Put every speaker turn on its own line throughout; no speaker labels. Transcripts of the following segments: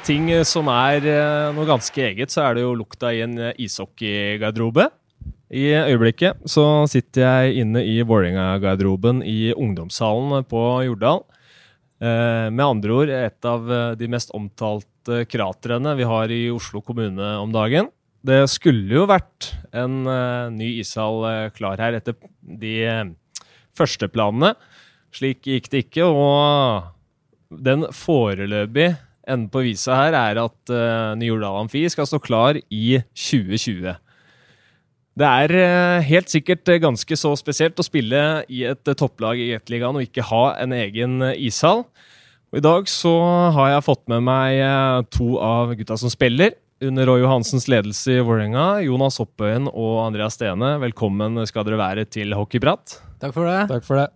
Ting som er eh, noe ganske eget, så er det jo lukta i en eh, ishockeygarderobe. I øyeblikket så sitter jeg inne i Vålerenga-garderoben i ungdomshallen på Jordal. Eh, med andre ord et av de mest omtalte kratrene vi har i Oslo kommune om dagen. Det skulle jo vært en ny ishall klar her etter de første planene. Slik gikk det ikke, og den foreløpig enden på visa her er at uh, Ny-Jordal Amfi skal stå klar i 2020. Det er uh, helt sikkert ganske så spesielt å spille i et uh, topplag i Gateligaen og ikke ha en egen uh, ishall. Og I dag så har jeg fått med meg to av gutta som spiller under Roy Johansens ledelse i Vålerenga. Jonas Hoppøyen og Andreas Stene, velkommen skal dere være til Hockeyprat.
Takk for det.
Takk for det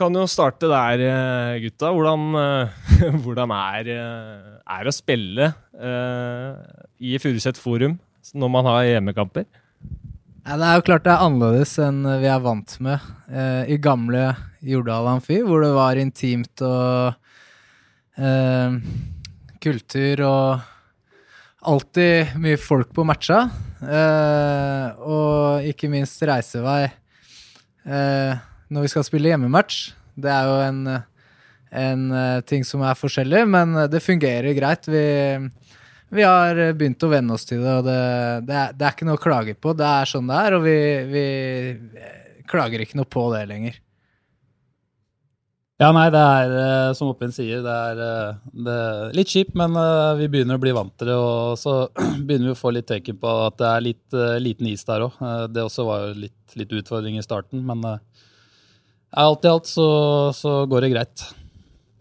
kan jo starte der, eh, gutta. Hvordan, eh, hvordan er, eh, er å spille uh, i Furuset Forum når man har hjemmekamper?
Ja, det er jo klart det er annerledes enn vi er vant med uh, i gamle Jordal Amfi, hvor det var intimt og uh, kultur og alltid mye folk på matcha. og ikke minst reisevei. Uh, når vi skal spille hjemmematch. Det er jo en, en uh, ting som er forskjellig, men det fungerer greit. Vi, vi har begynt å venne oss til det, og det, det, er, det, er, ikke noe å klage på. Det er sånn det er, og vi, vi klager ikke noe på det lenger.
Ja, nei, det er uh, som Oppin sier, det er, det er litt kjipt, men vi begynner å bli vant til det. Og så begynner vi å få litt teken på at det er litt liten is der òg. det også var jo litt, litt utfordring i starten, men alt i alt så, så, går det greit.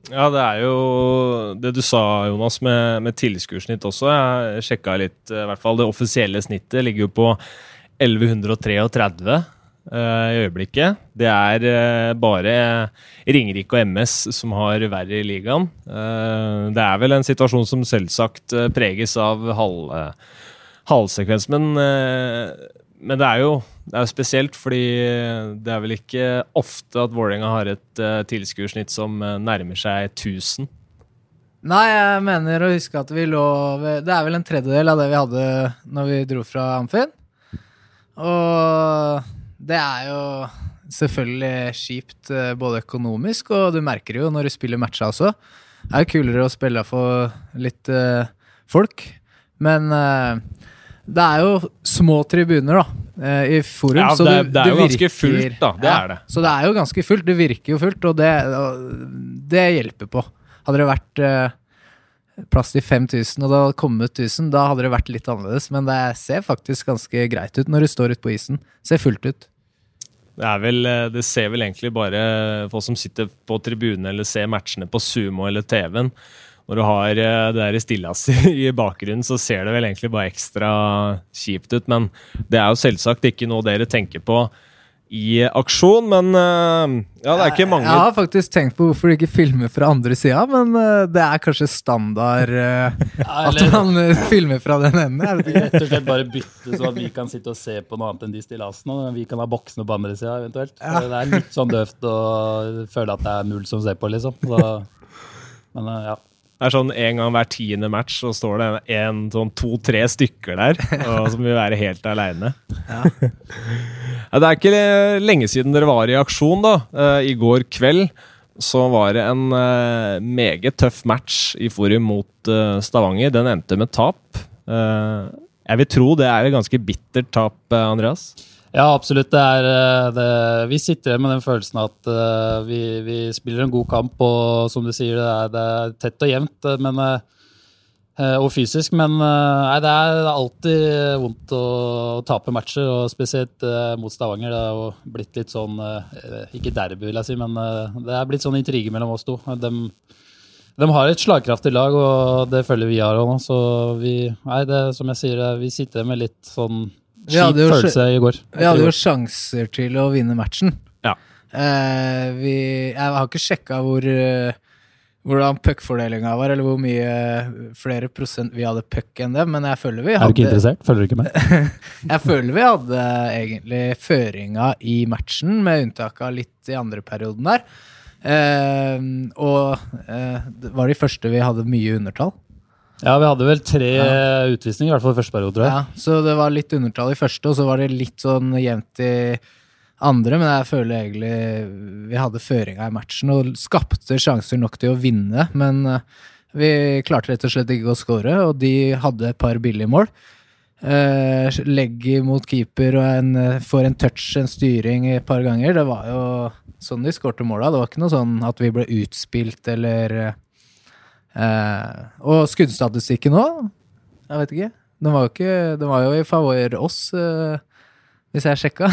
Ja, det er jo det du sa, Jonas, med, med tilskuersnitt også. Jeg sjekka litt, i hvert fall det offisielle snittet ligger jo på 1133 uh, i øyeblikket. Det er uh, bare Ringerike og MS som har verre i ligaen. Det er vel en situasjon som selvsagt preges av halv, halvsekvens, men, men det er jo det er jo spesielt, fordi det er vel ikke ofte at Vålerenga har et uh, tilskuersnitt som uh, nærmer seg 1000.
Nei, jeg mener å huske at vi lå ved, Det er vel en tredjedel av det vi hadde når vi dro fra Amfin. Og det er jo selvfølgelig kjipt uh, både økonomisk, og du merker det jo når du spiller matcha også. Det er jo kulere å spille for litt folk, men det er jo små tribuner, da. Eh, i forum.
Ja, det, det, er jo virker, ganske fullt, da. Det ja, er det.
Så det er jo ganske fullt. Det virker jo fullt, og det, det hjelper på. Hadde det vært uh, plass til 5000, og det hadde kommet 1000, da hadde det vært litt annerledes. Men det ser faktisk ganske greit ut når du står ute på isen. Ser fullt ut.
Det, vel, eh, det ser vel egentlig bare folk som sitter på tribunen eller ser matchene på Sumo eller TV-en når du har eh, det der stillas i bakgrunnen, så ser det vel egentlig bare ekstra kjipt ut. Men det er jo selvsagt ikke noe dere tenker på i aksjon, men uh, ja, det er ikke mange
Jeg har faktisk tenkt på hvorfor de ikke filmer fra andre sida, men uh, det er kanskje standard at man filmer fra den enden.
Rett og slett bare bytte sånn at vi kan sitte og se på noe annet enn de stillasene. Vi kan ha boksene på andre sida eventuelt. Ja. Det er litt sånn døvt å føle at det er null som ser på, liksom. Så, men ja.
Det er sånn En gang hver tiende match så står det en, sånn to-tre stykker der og, som vil være helt aleine. Ja. ja, det er ikke lenge siden dere var i aksjon. da. Uh, I går kveld så var det en uh, meget tøff match i Forum mot uh, Stavanger. Den endte med tap. jeg vil tro det er et ganske bittert tap, Andreas?
Ja, absolutt. Det er, eh, det, vi sitter med den følelsen at uh, vi, vi, spiller en god kamp, og som du sier, det er, det er tett og jevnt eh, men, uh, og fysisk. Men uh, nei, det er alltid vondt å, å tape matcher, og spesielt mot Stavanger. Det har jo blitt litt sånn Ikke derby, vil jeg si, men det er blitt sånn intrige mellom oss to. De, de har et slagkraftig lag, og det følger vi har òg nå. Så vi, nei, det, som jeg sier, vi sitter med litt sånn Kjip følelse i går.
Vi hadde jo sjanser til å vinne matchen.
Ja.
Eh, vi, jeg har ikke sjekka hvor uh, hvordan puckfordelinga var, eller hvor mye flere prosent vi hadde puck enn dem, men jeg føler vi hadde
Er du ikke interessert? Følger du ikke med?
jeg føler vi hadde egentlig føringa i matchen, med unntak av litt i andre perioden der. Eh, og eh, det var de første vi hadde mye undertall.
Ja, vi hadde vel tre utvisninger, i hvert fall i første periode, tror jeg.
Ja, så det var litt undertall i første, og så var det litt sånn jevnt i andre. Men jeg føler egentlig vi hadde føringa i matchen og skapte sjanser nok til å vinne. Men eh, vi klarte rett og slett ikke å skåre, og de hadde et par billige mål. Uh, legger mot keeper og en, eh, får en touch, en styring et par ganger. Det var jo sånn de skårte måla. Det var ikke noe sånn at vi ble utspilt eller uh, Og skuddstatistikken òg, jeg vet ikke. Den var jo, ikke, den var jo i favør oss, eh, hvis jeg sjekka.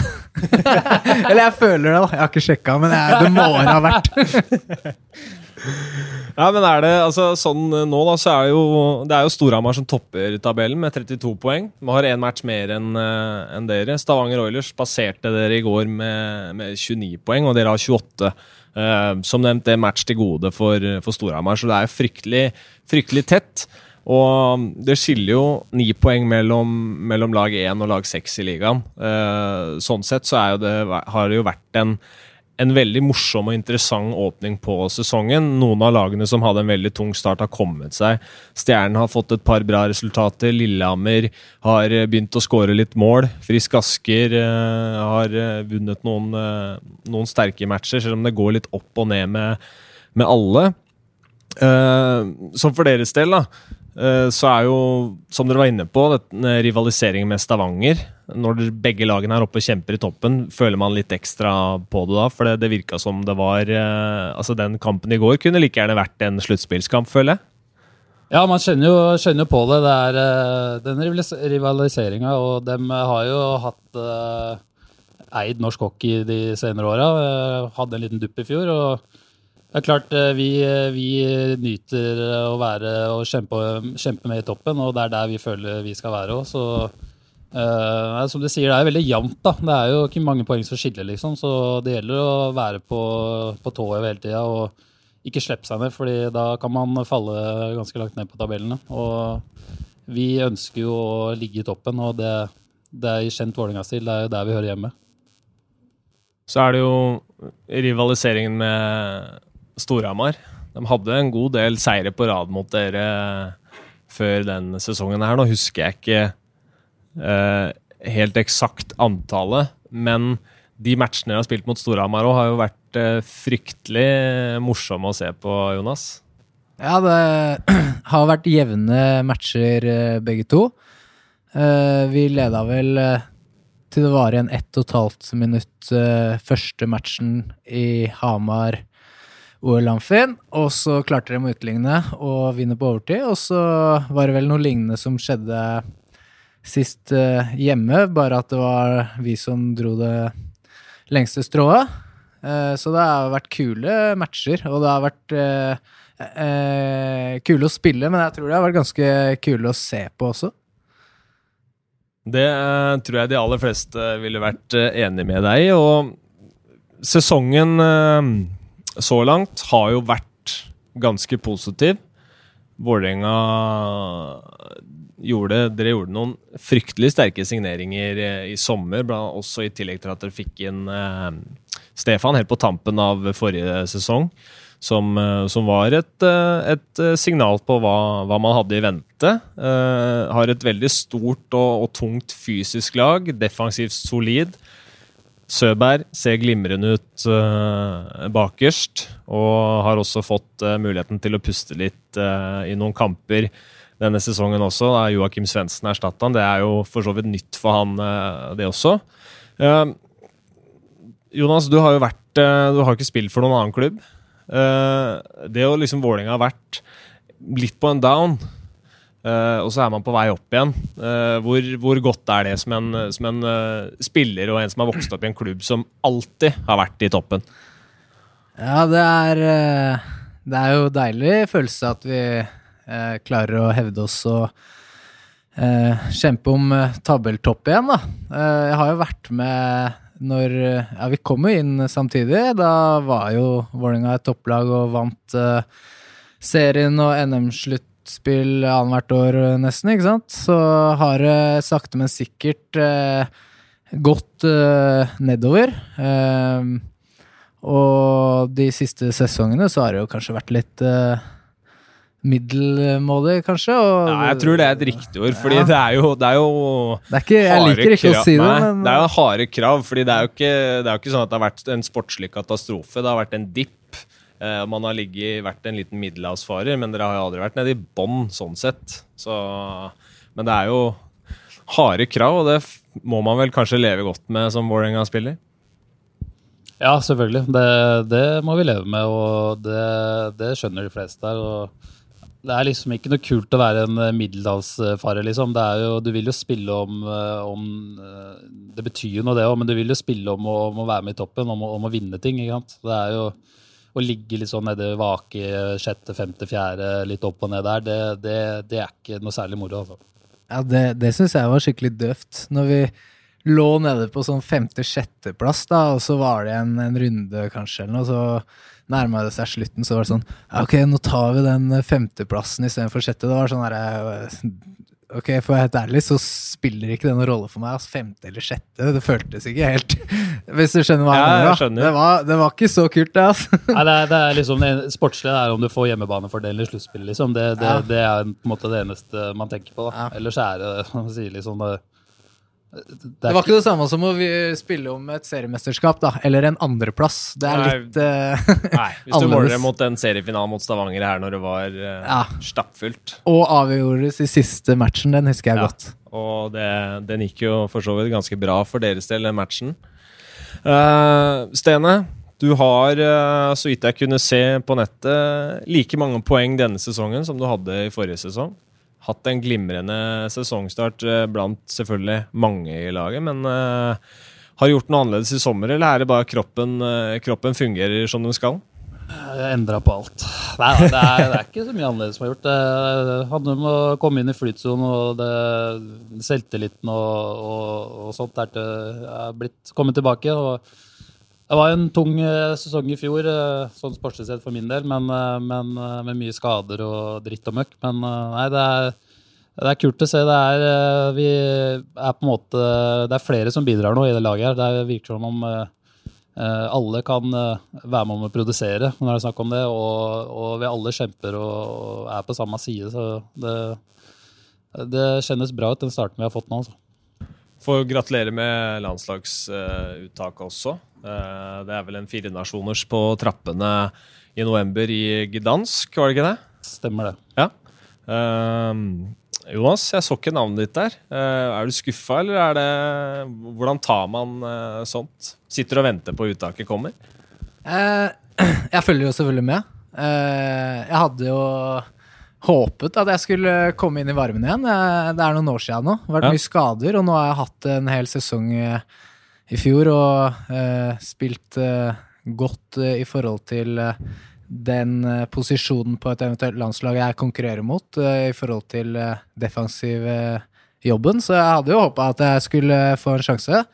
eller jeg føler det, da. Jeg har ikke sjekka, men jeg, det må den ha vært.
Ja, men er det altså sånn eh, nå, da, så er jo Det er jo Storhamar som topper tabellen med 32 poeng. Vi har én match mer enn uh, en dere. Stavanger Oilers passerte dere i går med, med 29 poeng, og dere har 28. Eh, som nevnt, det er match til gode for, for Storhamar, så det er fryktelig, fryktelig tett. Og det skiller jo ni poeng mellom, mellom lag 1 og lag 6 i ligaen. Uh, sånn sett så det, har det jo vært en en veldig morsom og interessant åpning på sesongen. Noen av lagene som hadde en veldig tung start, har kommet seg. Stjernen har fått et par bra resultater. Lillehammer har eh, begynt å skåre litt mål. Frisk Asker uh, har uh, vunnet noen, uh, noen, sterke matcher, selv om det går litt opp og ned med, med alle. som for deres del, da, så er jo, som dere var inne på, rivaliseringen med Stavanger når begge lagene er oppe og kjemper i toppen, føler man litt ekstra på det da? For det, det virka som det var eh, Altså, den kampen i går kunne like gjerne vært en sluttspillskamp, føler jeg.
Ja, man kjenner jo, kjenner på det. Det er uh, den rivaliseringa, og dem har jo hatt eid norsk hockey de senere åra. Hadde en liten dupp i fjor. og det er klart, vi, vi nyter å være og kjempe, kjempe, med i toppen, og det er der vi føler vi skal være òg. Uh, som du sier, Det er veldig jevnt. da. Det er jo ikke mange poeng som skiller. liksom, Så det gjelder å være på, på tå hele tida og ikke slippe seg ned. fordi da kan man falle ganske langt ned på tabellene. Og vi ønsker jo å ligge i toppen, og det, det er i kjent Vålerenga-stil. Det er jo der vi hører hjemme.
Så er det jo rivaliseringen med Storhamar. De hadde en god del seire på rad mot dere før den sesongen her. Nå husker jeg ikke eh, helt eksakt antallet, men de matchene dere har spilt mot Storhamar òg, har jo vært eh, fryktelig morsomme å se på, Jonas.
Ja, det har vært jevne matcher, uh, begge to. vi leda vel til det var igjen ett og et halvt minutt første matchen i Hamar. OL Amfin, og så klarte de å utligne og vinne på overtid. Og så var det vel noe lignende som skjedde sist uh, hjemme, bare at det var vi som dro det lengste strået. Uh, så det har vært kule matcher, og det har vært uh, kule å spille, men jeg tror det har vært ganske kule å se på også.
Det tror jeg de aller fleste ville vært enig med deg i. Og sesongen så langt har jo vært ganske positiv. Vålerenga gjorde, dere gjorde noen fryktelig sterke signeringer eh, i sommer, også i tillegg til at dere fikk inn eh, Stefan helt på tampen av forrige sesong. Som, eh, som var et, eh, et, signal på hva, hva, man hadde i vente. Eh, har et veldig stort og, og, tungt fysisk lag. Defensivt solid. Søberg ser glimrende ut uh, bakerst, og har også fått uh, muligheten til å puste litt uh, i noen kamper denne sesongen også. Da Joakim Svendsen erstatta han. Det er jo for så vidt nytt for han, det også. Jonas, du har jo vært Du har ikke spilt for noen annen klubb. Det å liksom Vålerenga har vært litt på en down Uh, og så er man på vei opp igjen. Uh, hvor, hvor, godt er det som en, som en uh, spiller og en som har vokst opp i en klubb som alltid har vært i toppen?
Ja, det er Det er jo deilig følelse at vi klarer å hevde oss og kjempe om tabelltopp igjen, da. jeg har jo vært med når Ja, vi kom jo inn samtidig. Da var jo Vålerenga et topplag og vant serien og NM-slutt sluttspill annethvert år, nesten, ikke sant? Så har det sakte, men sikkert eh, gått eh, nedover. Eh, og de siste sesongene så har det jo kanskje vært litt middelmådig, kanskje. Og,
Ja, jeg tror det er et riktig ord, fordi
Ja.
det er jo, det er jo
det er ikke, Jeg liker ikke å
krav-
si det,
Nei,
men
Det er jo harde krav, fordi det er jo ikke, det er jo ikke sånn at det har vært en sportslig katastrofe. Det har vært en dipp. Eh, man har ligget, vært en liten middelhavsfarer, men dere har jo aldri vært nede i bånn, sånn sett. Så, men det er jo harde krav, og det må man vel kanskje leve godt med som Vålerenga-spiller?
Ja, selvfølgelig. Det, det må vi leve med, og det, det skjønner de fleste her. det er liksom ikke noe kult å være en middelhavsfarer, liksom. Jo, du vil jo spille om, eh, om eh, Det betyr jo noe, det òg, men du vil jo spille om å, om å være med i toppen, om å, om å vinne ting. ikke sant? Det er jo å ligge litt sånn nede vake, sjette, femte, fjerde, litt opp og ned der, det, det, det er ikke noe særlig moro. altså.
Ja, det, det syns jeg var skikkelig døvt. Når vi lå nede på sånn femte-sjetteplass, da, og så var det en, en runde, kanskje, eller noe, så nærma det seg slutten, så var det sånn ja, Ok, nå tar vi den femteplassen istedenfor sjette. Det var sånn derre Ok, for å være helt ærlig, så spiller ikke det noen rolle for meg. Altså, femte eller sjette. Det føltes ikke helt Hvis du skjønner hva jeg
Ja,
mener?
jeg
da. Det var, det var ikke så kult, det, altså.
Nei, det, er, det er liksom det sportslige er om du får hjemmebanefordelen i sluttspillet. Liksom. Det, det,
Ja.
det er på en måte det eneste man tenker på. Da.
Ja.
Ellers er det man sier liksom det, det,
var ikke det samme som å spille om et seriemesterskap, da. Eller en andreplass. Det er
Nei.
litt uh,
Nei, hvis du måler det mot den seriefinalen mot Stavanger her når det var uh,
Ja.
stappfullt.
Og avgjordes i siste matchen, den husker jeg
Ja.
godt.
Og det, den gikk jo for så vidt ganske bra for deres del, den matchen. Uh, Stene, du har, så vidt jeg kunne se på nettet, like mange poeng denne sesongen som du hadde i forrige sesong. Hatt en glimrende sesongstart eh, blant selvfølgelig mange i laget, men eh, har gjort noe annerledes i sommer, eller er det bare kroppen, eh, kroppen fungerer som den skal?
Jeg endra på alt. Nei, det er, det er ikke så mye annerledes som har gjort. Det handler om å komme inn i flytsonen, og det, selvtilliten og, og, og sånt er, til, er blitt kommet tilbake. Og det var en tung eh, sesong i fjor, eh, sånn sportslig sett for min del, men, eh, men med mye skader og dritt og møkk. Men nei, det er, det er kult å se. Det er, vi er på en måte, det er flere som bidrar nå i det laget. her. Det virker som om alle kan være med om å produsere når det er snakk om det, og, og vi alle kjemper og, og er på samme side. Så det, det kjennes bra ut, den starten vi har fått nå. Altså.
Får gratulere med landslagsuttaket også. Eh, Det er vel en firenasjoners på trappene i november i Gdansk, var det ikke det?
Stemmer det.
Ja. Uh, Jonas, jeg så ikke navnet ditt der. Uh, er du skuffa, eller er det Hvordan tar man uh, sånt? Sitter og venter på uttaket kommer?
Eh, jeg følger jo selvfølgelig med. Eh, jeg hadde jo håpet at jeg skulle komme inn i varmen igjen. Det er noen år siden nå. Det har vært
Ja.
mye skader, og nå har jeg hatt en hel sesong eh, i fjor og eh, spilt eh, godt eh, i forhold til eh, den posisjonen på et eventuelt landslag jeg konkurrerer mot, i forhold til defensiv jobben. Så jeg hadde jo håpa at jeg skulle få en sjanse.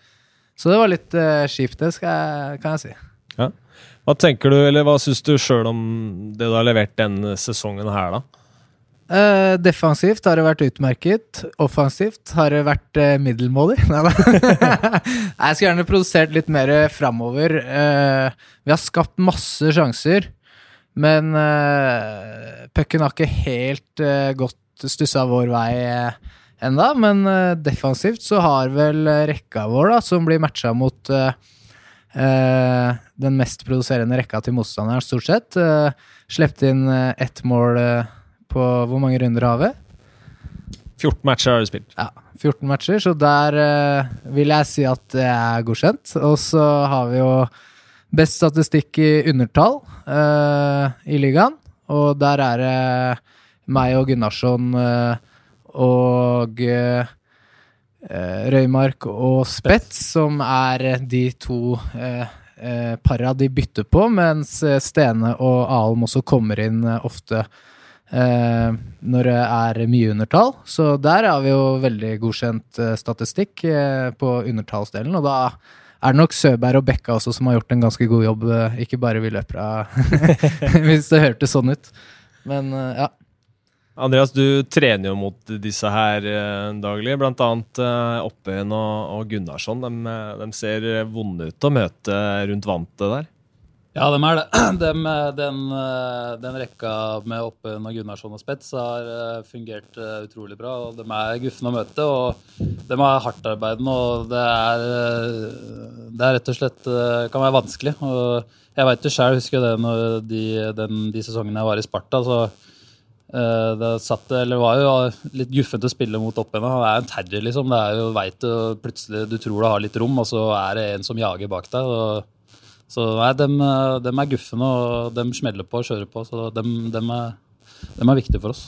Så det var litt kjipt, det jeg, kan jeg si.
Hva tenker du, eller hva syns du sjøl om det du har levert denne sesongen her, da?
Eh, defensivt har det vært utmerket. Offensivt har det vært uh, middelmådig. Jeg skulle gjerne produsert litt mer framover. Uh, vi har skapt masse sjanser, men uh, pucken har ikke helt uh, gått stussa vår vei uh, enda. Men defensivt så har vel rekka vår, da, som blir matcha mot den mest produserende rekka til motstanderen, stort sett, uh, sluppet inn ett mål eh, på hvor mange runder har vi?
14 matcher har du spilt.
Ja, 14 matcher, så der uh, vil jeg si at det er godkjent. Og så har vi jo best statistikk i undertall uh, i ligaen, og der er det meg og Gunnarsson eh, og Røymark og Spetz som er de to para de bytter på, mens Stene og Alm også kommer inn ofte eh, når det er mye undertall. Så der har vi jo veldig godkjent eh, statistikk eh, på undertallsdelen, og da er det nok Søberg og Bekka også som har gjort en ganske god jobb, eh, ikke bare vi løpere, hvis det hørtes sånn ut. Men ja.
Andreas, du trener jo mot disse her daglig, eh, Oppøyen og, og Gunnarsson. De, de ser vonde ut å møte rundt vantet der.
Ja, dem er det. Dem, den, eh, den, rekka med Oppen og Gunnarsson og Spets har eh, fungert eh, utrolig bra. og De er guffende å møte, og de er hardtarbeidende. Og det er, det er rett og slett kan være vanskelig. Og jeg veit det sjøl, husker det når de, den, de sesongene jeg var i Sparta. så det, satt, var jo litt guffent å spille mot Oppen. Det er en terror, liksom. Det er jo, vet du, plutselig du tror du har litt rom, og så er det en som jager bak deg. og så nei, dem, dem er guffene, og dem smeller på og kjører på. Så dem, dem, er, dem er viktige for oss.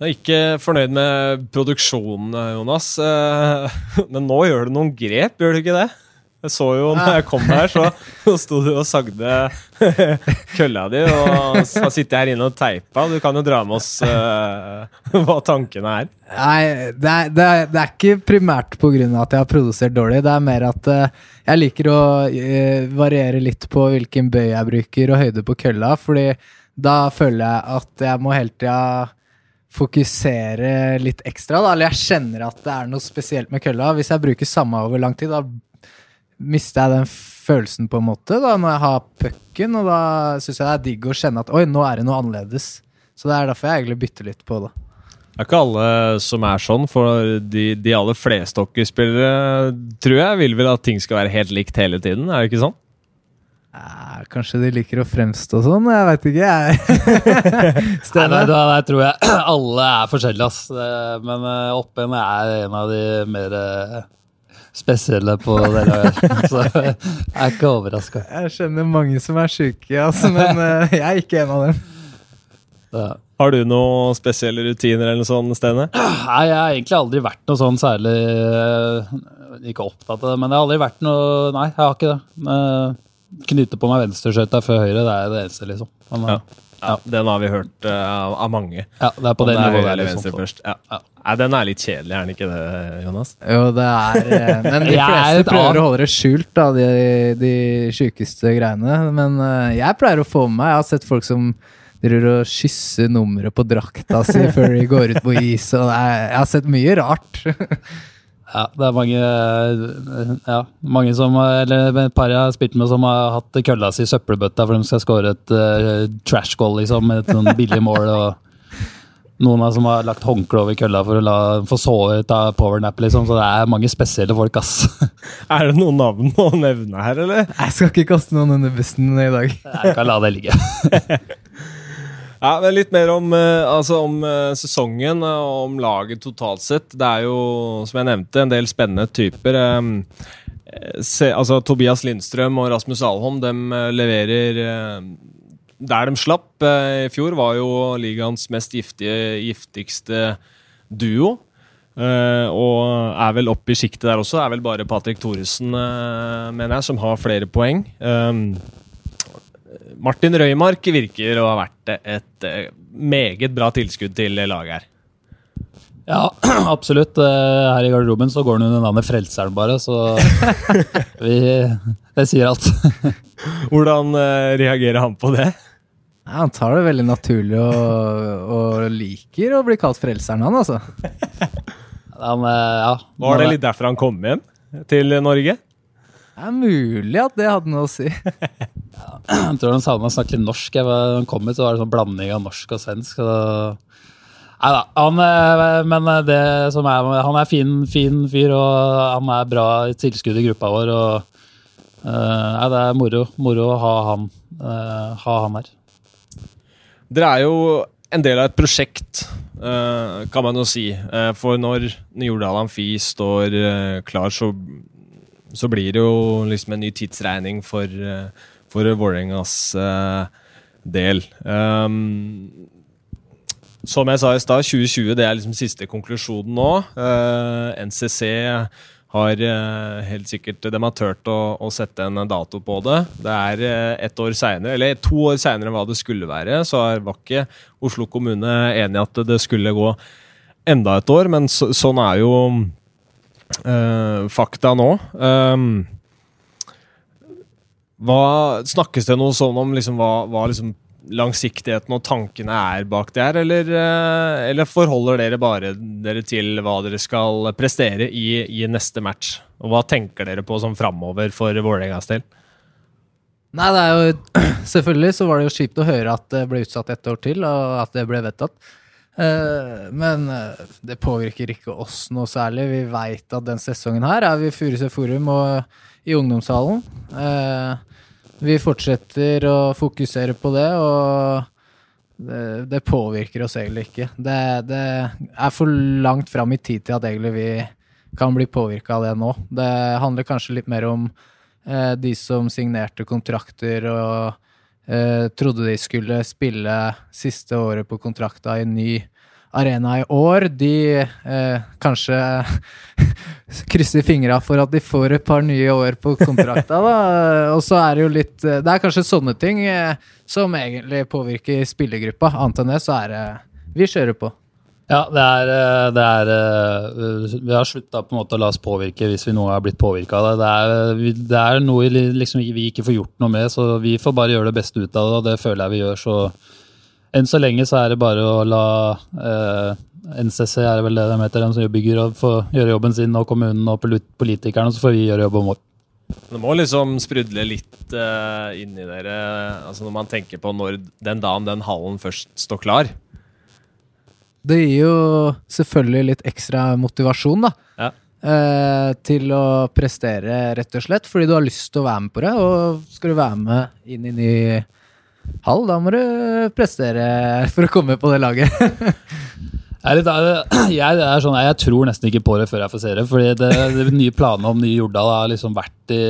Jeg er ikke fornøyd med produksjonen, Jonas. Eh, men nå gjør du noen grep, gjør du ikke det? Jeg så jo når jeg kom her, så, så sto du og sagde kølla di og har sittet her inne og teipa. Du kan jo dra med oss uh, hva tankene er.
Nei, det er, det er, det er ikke primært pga. at jeg har produsert dårlig. Det er mer at uh, jeg liker å uh, variere litt på hvilken bøy jeg bruker, og høyde på kølla. fordi da føler jeg at jeg må hele tida fokusere litt ekstra. Da. Eller jeg kjenner at det er noe spesielt med kølla. Hvis jeg bruker samme over lang tid, da mister jeg den følelsen, på en måte, da, når jeg har pucken. Og da syns jeg det er digg å kjenne at oi, nå er det noe annerledes. Så det er derfor jeg egentlig bytter litt på det.
Det er ikke alle som er sånn, for de, de aller fleste hockeyspillere tror jeg vil vel at ting skal være helt likt hele tiden, er det ikke sånn?
Eh, kanskje de liker å fremstå sånn, jeg veit ikke, jeg.
nei, Nei, der tror jeg alle er forskjellige, ass. Men uh, Oppen er en av de mer uh, spesielle på det laget. Så jeg er ikke overraska.
Jeg skjønner mange som er sjuke, altså, men uh, jeg er ikke en av dem.
Ja. Har du noen spesielle rutiner eller noe sånt, Stene?
Nei, jeg har egentlig aldri vært noe sånn særlig uh, Ikke opptatt av det, men jeg har aldri vært noe Nei, jeg har ikke det. Knyte på meg venstreskøyta før høyre, det er det eneste, liksom. Men,
ja. Ja, Den har vi hørt uh, av mange.
Ja, det er på det nivået. Der,
liksom, først. Ja. Ja. Nei, den er litt kjedelig, er den ikke det, Jonas?
Jo, det er eh, Men de fleste prøver å holde det skjult, da, de, de sjukeste greiene. Men uh, jeg pleier å få med meg Jeg har sett folk som driver og kysser nummeret på drakta si før de går ut på is. Og er, jeg har sett mye rart.
Ja, det er mange, ja, mange som Eller et par jeg har spilt med som har hatt kølla si i søppelbøtta for de skal score et uh, trash goal, liksom. Et sånn billig mål. og Noen som har lagt håndkle over kølla for å la, få sove ta powernap, liksom. Så det er mange spesielle folk, ass.
Er det noen navn å nevne her, eller?
Jeg skal ikke kaste noen under bussen i dag.
Jeg kan la det ligge.
Ja, men Litt mer om, uh, altså om uh, sesongen og om laget totalt sett. Det er jo, som jeg nevnte, en del spennende typer. Um, se, altså Tobias Lindstrøm og Rasmus Alholm de leverer der de slapp. I fjor var jo ligaens mest giftige, giftigste duo. Og er vel oppe i sjiktet der også. Er vel bare Patrick Thoresen, mener jeg, som har flere poeng. Um, Martin Røymark virker å ha vært et eh, meget bra tilskudd til laget her.
Ja, absolutt. Eh, her i garderoben så går han under navnet Frelseren, bare. Så vi, det sier alt.
Hvordan eh, reagerer han på det?
Ja, han tar det veldig naturlig og, og liker å bli kalt Frelseren, han altså.
Han, ja.
Var det litt derfor han kom hjem til Norge?
Det er mulig at det hadde noe å si.
jeg tror han savna å snakke litt norsk. Jeg var, han kom hit, så var det sånn blanding av norsk og svensk. Nei da. Han, eh, men det som er, han er fin, fin fyr, og han er bra tilskudd i gruppa vår. og uh, nei, Det er moro, moro å ha han, ha han her.
Dere er jo en del av et prosjekt, kan man jo si. for når Jordal Amfi står klar, så så blir det jo liksom en ny tidsregning for, eh, for Vålerengas uh, del. Um, som jeg sa i stad, 2020 det er liksom siste konklusjonen nå. Uh, NCC har uh, helt sikkert De har turt å, å, sette en dato på det. Det er uh, ett år senere, eller to år seinere enn hva det skulle være. Så var ikke Oslo kommune enig i at det skulle gå enda et år, men så, sånn er jo uh, fakta nå. Um, hva, snakkes det noe sånn om liksom, hva, hva liksom langsiktigheten og tankene er bak det her, eller, uh, eller, forholder dere bare dere til hva dere skal prestere i, i neste match? Og hva tenker dere på som framover for Vålerengas del?
Nei, det er jo Selvfølgelig så var det jo kjipt å høre at det ble utsatt ett år til, og at det ble vedtatt. Eh, men eh, det påvirker ikke oss noe særlig. Vi veit at den sesongen her er vi Furuset Forum og i ungdomshallen. Eh, vi fortsetter å fokusere på det, og det, det påvirker oss egentlig ikke. Det, det er for langt fram i tid til at egentlig vi kan bli påvirka av det nå. Det handler kanskje litt mer om eh, de som signerte kontrakter og eh, trodde de skulle spille siste året på kontrakta i ny arena i år. De eh, kanskje krysser fingra for at de får et par nye år på kontrakta, da. Og så er det jo litt Det er kanskje sånne ting eh, som egentlig påvirker spillergruppa. Annet enn det, så er det Vi kjører på.
Ja, det er, eh, det er eh, Vi har slutta på en måte å la oss påvirke hvis vi noen har blitt påvirka av det. Det er, det er noe liksom vi ikke får gjort noe med, så vi får bare gjøre det beste ut av det, og det føler jeg vi gjør. Så enn så lenge så er det bare å la eh, NCC, er det vel det de heter, de som bygger, og få gjøre jobben sin, og kommunen og politikerne, så får vi gjøre jobben vår.
Det må liksom sprudle litt uh, inni dere altså når man tenker på når den dagen den hallen først står klar.
Det gir jo selvfølgelig litt ekstra motivasjon, da.
Ja.
Eh, til å prestere, rett og slett, fordi du har lyst til å være med på det. Og skal du være med inn i ny hall, da må du prestere for å komme på det laget.
Jeg litt, jeg, sånn, jeg tror nesten ikke på det før jeg får se det. fordi det, det nye planene om nye Jordal har liksom vært i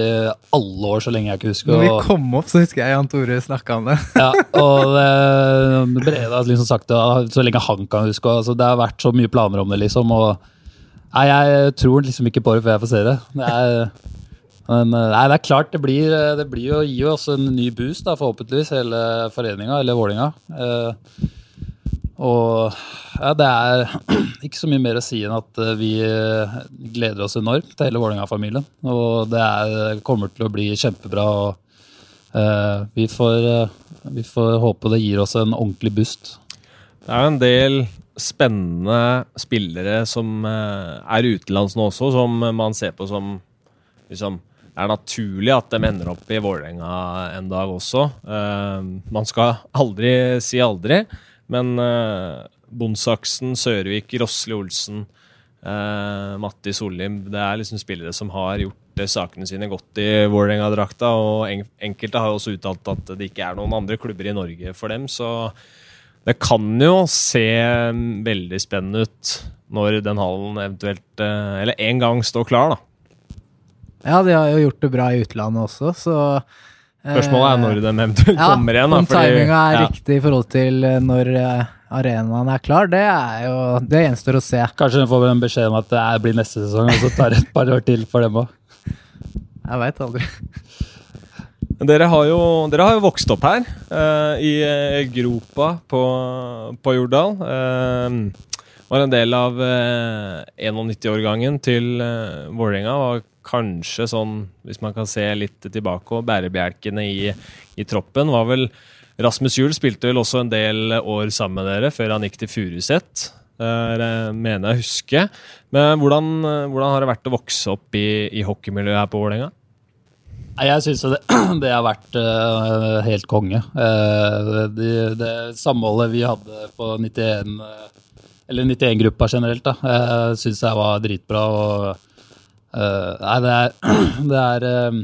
alle år, så lenge jeg ikke husker.
Når vi kom opp, så husker jeg Jan Tore snakka om det.
Ja, og det, Breda har liksom sagt det så lenge han kan huske. Altså, det har vært så mye planer om det, liksom. og nei, Jeg tror liksom ikke på det før jeg får se det. er, men nei, det er klart, det blir, det blir jo, gir jo også en ny boost, da, forhåpentligvis, hele foreninga, eller Vålinga. Eh, og ja, det er ikke så mye mer å si enn at eh, vi eh, gleder oss enormt til hele Vålerenga-familien. Og det er, kommer til å bli kjempebra. og uh, vi, får, vi, får, håpe det gir oss en ordentlig boost.
Det er jo en del spennende spillere som er utenlands nå også, som man ser på som liksom, Det er naturlig at de ender opp i Vålerenga en dag også. man skal aldri si aldri. Men eh, Bondsaksen, Sørvik, Rosli Olsen, eh, Matti Sollim Det er liksom spillere som har gjort uh, sakene sine godt i Vålerenga-drakta. Og en enkelte har også uttalt at det ikke er noen andre klubber i Norge for dem. Så det kan jo se veldig spennende ut når den hallen eventuelt Eller en gang står klar, da.
Ja, de har jo gjort det bra i utlandet også, så
Spørsmålet er når de eventuelt ja, kommer igjen.
Om timinga er ja. riktig i forhold til eh, når eh, arenaen er klar, det er jo Det gjenstår å se.
Kanskje de får en beskjed om at det blir neste sesong, og så tar det et par år til for dem òg.
Jeg veit aldri.
Dere har, jo, dere har jo vokst opp her, uh, i gropa på, på Jordal. Uh, var en del av uh, 91-årgangen til uh, Vålerenga. Var kanskje sånn, hvis man kan se litt tilbake, bærebjelkene i, i troppen var vel Rasmus Juel spilte vel også en del år sammen med dere før han gikk til Furuset. Mener jeg husker huske. Men hvordan, hvordan, har det vært å vokse opp i, i hockeymiljøet her på Vålerenga?
Jeg syns det, det, har vært uh, helt konge. Uh, det, det, samholdet vi hadde på 91, uh, eller 91-gruppa generelt, da, uh, syns jeg var dritbra. og Uh, nei, det er, det er uh,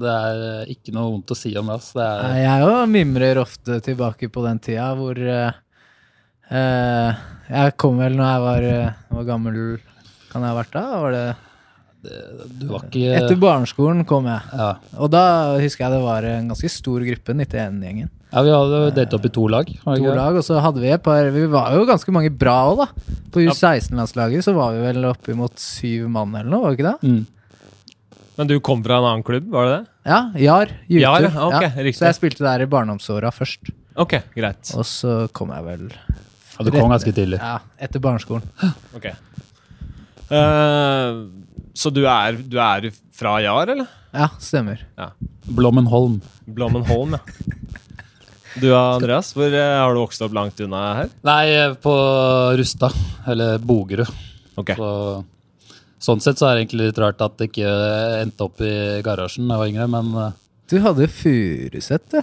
det er ikke noe vondt å si om det. Det er,
jeg òg mimrer ofte tilbake på den tida hvor uh, Jeg kom vel når jeg var Hvor gammel kan jeg ha vært da? Var det,
det var ikke
Etter barneskolen kom jeg.
Ja.
Og da husker jeg det var en ganske stor gruppe, 91-gjengen.
Ja, Vi hadde delt opp i to lag.
To lag, Og så hadde vi et par Vi var jo ganske mange bra òg, da. På U16-landslaget så var vi vel oppimot syv mann eller noe, var vi ikke det?
Mm.
Men du kom fra en annen klubb, var det det?
Ja, Jar.
Jar, okay, ja.
Så jeg spilte der i barndomsåra først.
Ok, greit.
Og så kom jeg vel
Ja, Du kom ganske tidlig.
Ja, etter barneskolen.
ok. Uh, så du er, du er, fra Jar, eller?
Ja, stemmer. Ja.
Blommenholm.
Blommenholm, ja. Du Andreas, hvor eh, har du vokst opp langt unna her?
Nei, eh, på Rustad. Eller Bogerud.
Okay.
Så, sånn sett så er det egentlig litt rart at det ikke endte opp i garasjen da jeg var yngre, men eh,
Du hadde jo Furuset, du.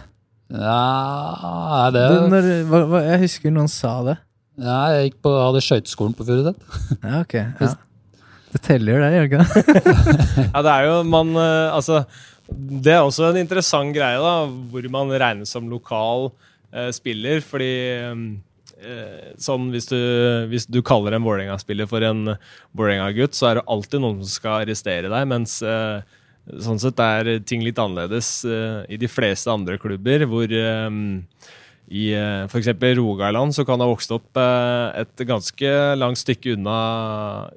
Ja, er det
du når, hva, hva, jeg husker noen sa det.
Ja, jeg gikk på, hadde skøyteskolen på Furuset.
Ja, ok. Ja. Det teller, det, gjør det ikke?
Ja, det er jo man eh, Altså, det er også en interessant greie, da, hvor man regnes som lokal eh, spiller, fordi eh, sånn hvis du, hvis du kaller en Vålerenga-spiller for en Vålerenga-gutt, så er det alltid noen som skal arrestere deg, mens eh, sånn sett er ting litt annerledes eh, i de fleste andre klubber, hvor eh, i uh, f.eks. Rogaland så kan det ha vokst opp eh, et ganske langt stykke unna,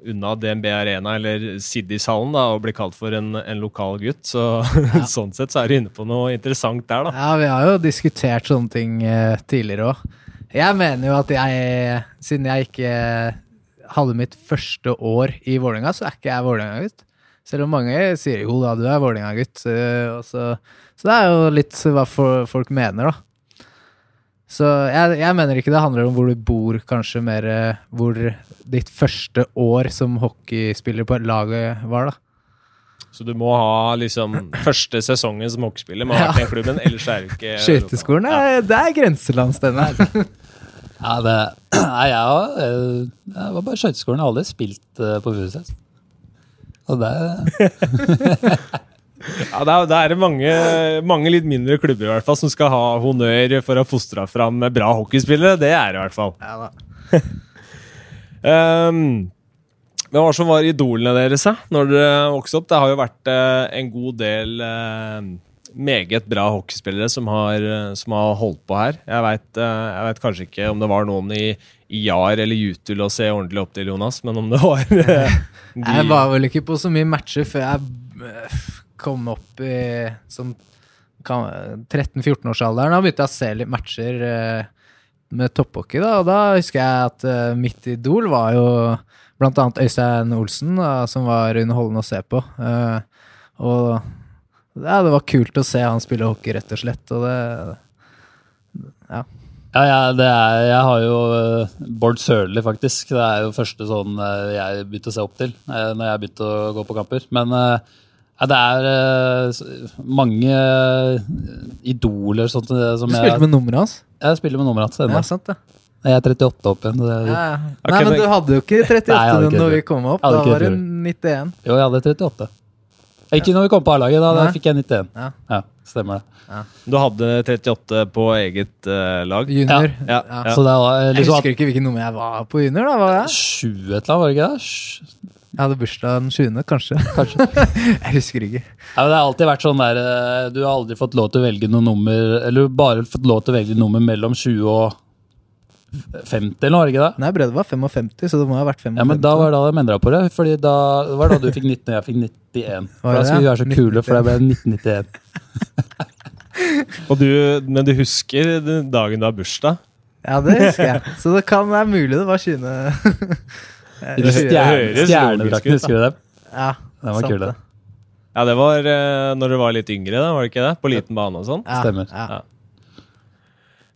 unna DNB Arena eller Siddishallen da, og bli kalt for en, en lokal gutt. Så sånn sett så er du inne på noe interessant der, da.
Ja, vi har jo diskutert sånne ting eh, tidligere òg. Jeg mener jo at jeg, siden jeg ikke hadde mitt første år i Vålerenga, så er ikke jeg Vålerenga-gutt. Selv om mange sier jo da, du er Vålerenga-gutt. eh, Så, så det er jo litt hva folk mener, da. Så jeg, jeg mener ikke det handler om hvor du bor, kanskje mer eh, hvor ditt første år som hockeyspiller på laget var, da.
Så du må ha liksom første sesongen som hockeyspiller må ha vært i den klubben, ellers er du ikke
Skøyteskolen,
Ja.
det er grenseland, Steinar.
Ja, det, nei, jeg, var- jeg, jeg var bare skøyteskolen. Jeg har aldri spilt eh, på Furuset. Og det
Ja, det er, det er mange, mange litt mindre klubber i hvert fall som skal ha honnør for å ha fostra fram bra hockeyspillere. Det er det i hvert fall.
Ja, da.
Um, hva var som var idolene deres da når dere vokste opp? Det har jo vært eh, en god del eh, meget bra hockeyspillere som har, eh, som har holdt på her. Jeg veit vet kanskje ikke om det var noen i, i Jar eller Jutul å se ordentlig opp til, Jonas, men om det var de,
Jeg var vel ikke på så mye matcher før jeg kom opp i sånn 13-14-årsalderen. Da begynte jeg å se litt matcher øh, med topphockey, da. Og da husker jeg at øh, mitt idol var jo blant annet Øystein Olsen, da, som var underholdende å se på. Eh, og ja, det var kult å se han spille hockey, rett og slett. Og det Ja.
Ja, ja er, jeg har jo eh, Bård Sørli, faktisk. Det er jo første sånn eh, jeg begynte å se opp til når jeg begynte å gå på kamper. Men eh, ja, det er uh, mange eh, idoler sånt, eh, som
Du
jeg
spilte med nummeret hans?
Jeg spiller med nummeret hans ennå.
Ja, sant det.
Jeg er 38 opp igjen. Det er,
Ja, ja. Nei, men
men-
du hadde jo ikke 38
Nei, ikke
når vi kom opp. Da var det
det
91.
Jo, jeg hadde 38. Ikke når vi kom på A-laget, da, da fikk jeg 91.
Ja.
Ja, stemmer det.
Du hadde 38 på eget uh, lag?
Junior.
Ja,
Ja.
ja.
Så det var
Jeg
liksom
husker ikke hvilket nummer jeg var på junior. da, var jeg?
20 et eller annet, var det ikke det?
Jeg hadde bursdag den 20., kanskje.
Kanskje.
jeg husker ikke.
Ja, men det har alltid vært sånn der eh, Du har aldri fått lov til å velge noe nummer Eller bare fått lov til å velge nummer mellom 20 og 50, eller var det ikke det?
Nei, Brede var 55, så det må ha vært 55.
Ja, men Da var det da de endra på det. Fordi da det var da du fikk 19 og jeg fikk 91. For da skulle vi være så kule, for det ble 1991.
Og du, men du husker dagen du har bursdag?
Ja, det husker jeg. Så det kan være mulig det var 20. Eh,
Det
20.
høres
Stjerne-
logisk ut,
Stjernedrakten, husker du det?
Ja,
Den var
kult
kul, det.
Ja, det var uh, når du var litt yngre, da, var det ikke det? På liten bane og sånn?
Ja,
Stemmer.
Ja.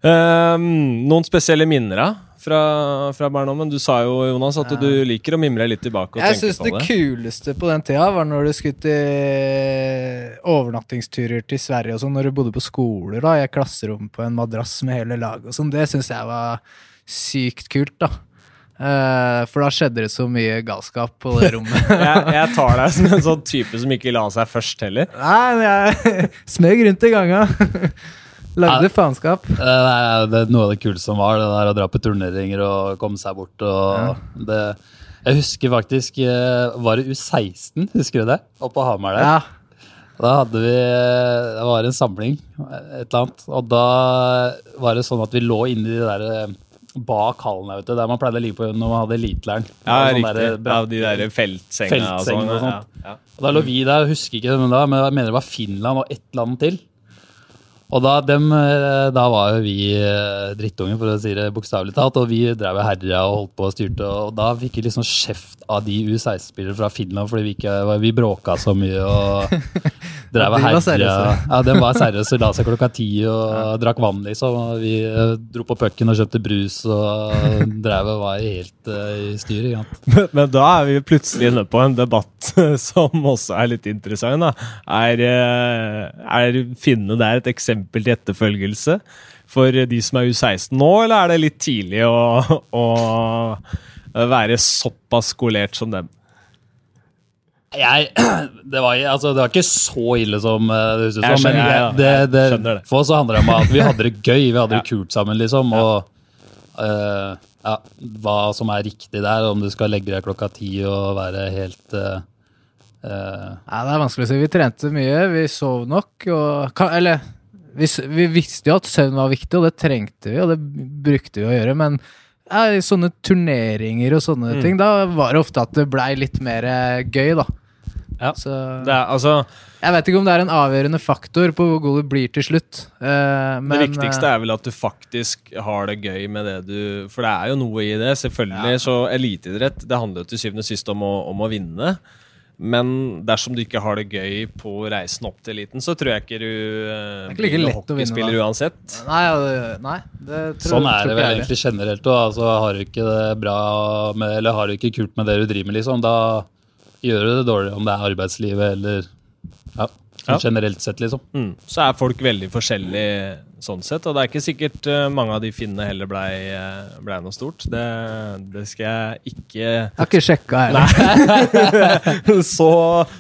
Um, noen spesielle minner da, fra, fra barndommen? Du sa jo, Jonas, at du liker å mimre litt tilbake og
Jeg
tenke
syns
på
det
det.
kuleste på den tida var når du skulle til overnattingsturer til Sverige og sånn, når du bodde på skoler da, i et klasserom på en madrass med hele laget og sånn. Det syns jeg var sykt kult, da. Eh, for da skjedde det så mye galskap på det rommet.
jeg, jeg tar deg som en sånn type som ikke la seg først heller.
Nei, men jeg smøg rundt i ganga. Lagde
Ja.
faenskap.
Det er, det er noe av det kuleste som var, det der å dra på turneringer og komme seg bort. Og det, jeg husker faktisk eh, Var det U16, husker du det? Oppe på Hamar der.
Ja.
Da hadde vi Det var en samling, et eller annet. Og da var det sånn at vi lå inni de der bak hallen vet du, der man pleide å ligge på når man hadde elitelæren.
Ja,
Det sånn
riktig. Ja, de der feltsengene og sånn.
og
Ja,
sånt.
ja.
Og da lå vi der, husker ikke det, men da, men jeg mener det var Finland og ett land til. Og da, dem, eh, da var jo vi eh, drittunger, for å si det bokstavelig talt. Og vi drev og herja og holdt på og styrte. Og da fikk vi liksom kjeft av de U16-spillere fra Finland fordi vi, ikke, vi bråka så mye. Og og
var seriøse.
Ja, den var seriøse. La seg klokka ti og drakk vann, liksom. Og vi eh, dro på pucken og kjøpte brus og drev og var helt uh, i styr. ikke?
Men, men da er vi plutselig inne på en debatt som også er litt interessant. da. Er, eh, er finnene der et eksempel til etterfølgelse for de som er U16 nå, eller er det litt tidlig å, å være såpass skolert som dem?
Jeg, det, var, altså, det var ikke så ille som eh, det høres ut som, men
jeg,
det,
det, det.
for oss så handler det om at vi hadde det gøy, vi hadde det
Ja.
kult sammen, liksom. Og uh, ja, hva som er riktig der, om du skal legge deg klokka ti og være helt uh, eh,
Nei, det er vanskelig å si. Vi trente mye, vi sov nok. Og, eller vi, vi visste jo at søvn var viktig, og det trengte vi, og det brukte vi å gjøre. Men ja, i sånne turneringer og sånne
Mm.
ting, da var det ofte at det blei litt mer gøy, da.
Ja.
Så
Det, er, altså,
jeg vet ikke om det er en avgjørende faktor på hvor god du blir til slutt. Uh, men,
det viktigste er vel at du faktisk har det gøy med det du For det er jo noe i det. Selvfølgelig så eliteidrett det handler jo til syvende og sist om å, om å vinne. Men dersom du ikke har det gøy på reisen opp til eliten, så tror jeg ikke du uh,
ikke like
blir hockeyspiller uansett.
Nei, nei det tror,
Sånn er
tror
det vel egentlig generelt. Og, altså, har du ikke det bra med, eller har du ikke kult med det du driver med, liksom, da gjør du det dårlig om det er arbeidslivet eller ja,
Ja.
generelt sett, liksom.
Mm. Så er folk veldig forskjellige sånn sett, og det er ikke sikkert eh, mange av de finnene heller blei ble noe stort. Det, det skal jeg ikke
Jeg har ikke sjekka heller.
så,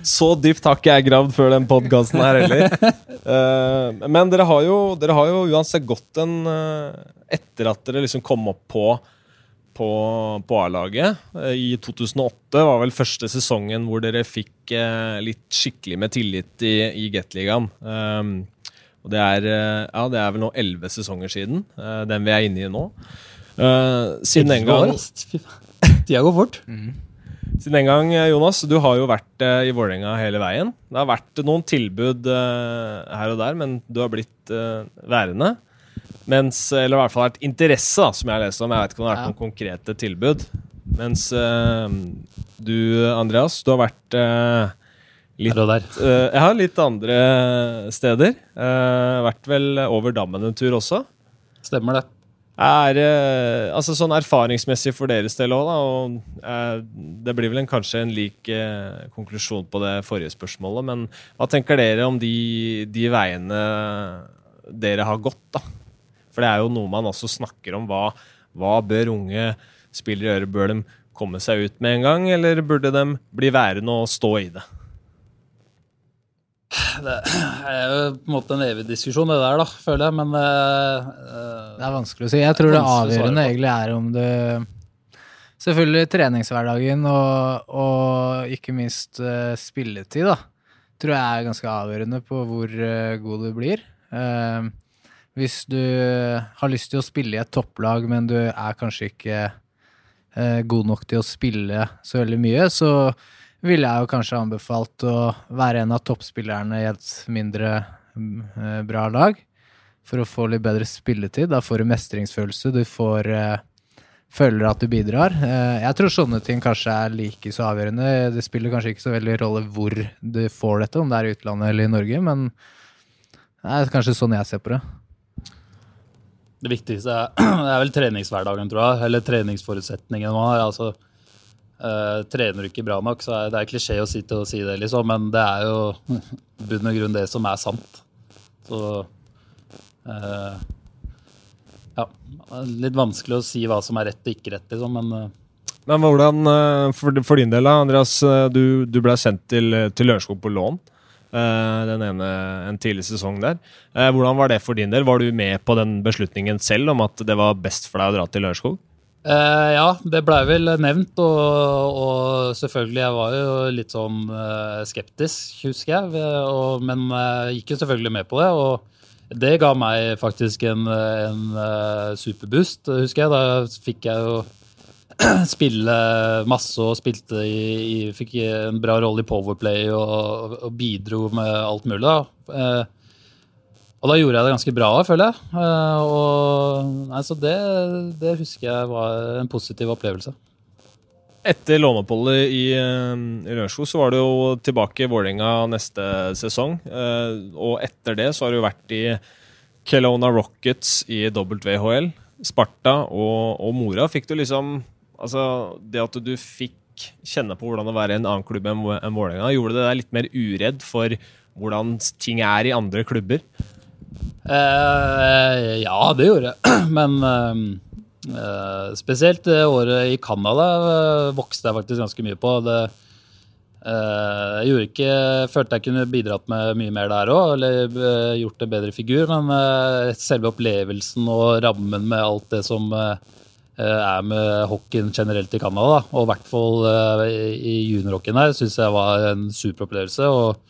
så dypt har ikke jeg gravd før den podkasten her heller. Eh, men dere har, jo, dere har jo uansett gått en eh, Etter at dere liksom kom opp på på, på A-laget. eh, I 2008 var vel første sesongen hvor dere fikk eh, litt skikkelig med tillit i, i Gateligaen. Um, og det er, eh, ja, det er vel nå elleve sesonger siden, den vi er inne i nå. Eh, siden den gang
Tida går fort.
siden den gang, Jonas, du har jo vært i Vålerenga hele veien. Det har vært noen tilbud her og der, men du har blitt værende. Mens, eller i hvert fall vært interesse, da, som jeg har lest om. Jeg vet ikke om det har vært noen konkrete tilbud. Mens uh, du, Andreas, du har vært uh, litt uh, Ja, litt andre steder. Vært vel over dammen en tur også.
Stemmer det.
Er, altså sånn erfaringsmessig for deres del òg. Og, det blir vel en, kanskje en lik konklusjon på det forrige spørsmålet. Men hva tenker dere om de, de veiene dere har gått, da? For det er jo noe man også snakker om. Hva, hva bør unge spillere gjøre? Bør de komme seg ut med en gang, eller burde de bli værende og stå i det?
Det er jo på en måte en evig diskusjon, det der, da, føler jeg. Men eh, eh,
Det er vanskelig å si. Jeg tror det avgjørende egentlig er om du Selvfølgelig treningshverdagen og, og ikke minst uh, spilletid, da. Tror jeg er ganske avgjørende på hvor uh, god du blir. Eh, hvis du har lyst til å spille i et topplag, men du er kanskje ikke eh, god nok til å spille så veldig mye, så ville jeg jo kanskje anbefalt å være en av toppspillerne i et mindre eh, bra lag for å få litt bedre spilletid. Da får du mestringsfølelse, du får eh, føler at du bidrar. Eh, jeg tror sånne ting kanskje er like så avgjørende. Det spiller kanskje ikke så veldig rolle hvor du får dette, om det er i utlandet eller i Norge, men det er kanskje sånn jeg ser på det.
Det viktigste er, er vel treningshverdagen, tror jeg. Eller treningsforutsetningen man har. Altså, uh, trener du ikke bra nok, så er det er klisjé å sitte og si det, liksom, men det er jo bunn og grunn det som er sant. Så uh, Ja. Litt vanskelig å si hva som er rett og ikke rett, liksom, men uh,
Men hvordan, for, for din del, Andreas, du, du ble sendt til, til Lørenskog på lån. Eh, Den ene, en tidlig sesong der. Eh, Hvordan var det for din del? Var du med på den beslutningen selv om at det var best for deg å dra til Lørenskog?
Eh, ja, det blei vel nevnt, og, og selvfølgelig, jeg var jo litt sånn eh, skeptisk, husker jeg. Og, men jeg gikk jo selvfølgelig med på det, og det ga meg faktisk en, en superboost, husker jeg. Da fikk jeg jo spille masse og spilte i, i Fikk en bra rolle i Powerplay og, og bidro med alt mulig, da. Eh, og da gjorde jeg det ganske bra, føler jeg. Eh, og, nei, så det, det husker jeg var en positiv opplevelse.
Etter låneoppholdet i, eh, i Lørenskog så var du jo tilbake i Vålerenga neste sesong. Og etter det så har du vært i Kelowna Rockets i WHL. Sparta og, og Mora. Fikk du liksom Altså, det at du fikk kjenne på hvordan det var i en annen klubb enn Vålerenga, gjorde det deg litt mer uredd for hvordan ting er i andre klubber?
Eh, ja, det gjorde jeg. Men eh, eh, spesielt det året i Canada eh, vokste jeg faktisk ganske mye på. Det, eh, jeg ikke, følte jeg kunne bidratt med mye mer der òg, eller eh, gjort en bedre figur. Men selve opplevelsen og rammen med alt det som eh, er med hockeyen generelt i Canada, da, og i hvert fall eh, i juniorhockeyen her, syns jeg var en super opplevelse. og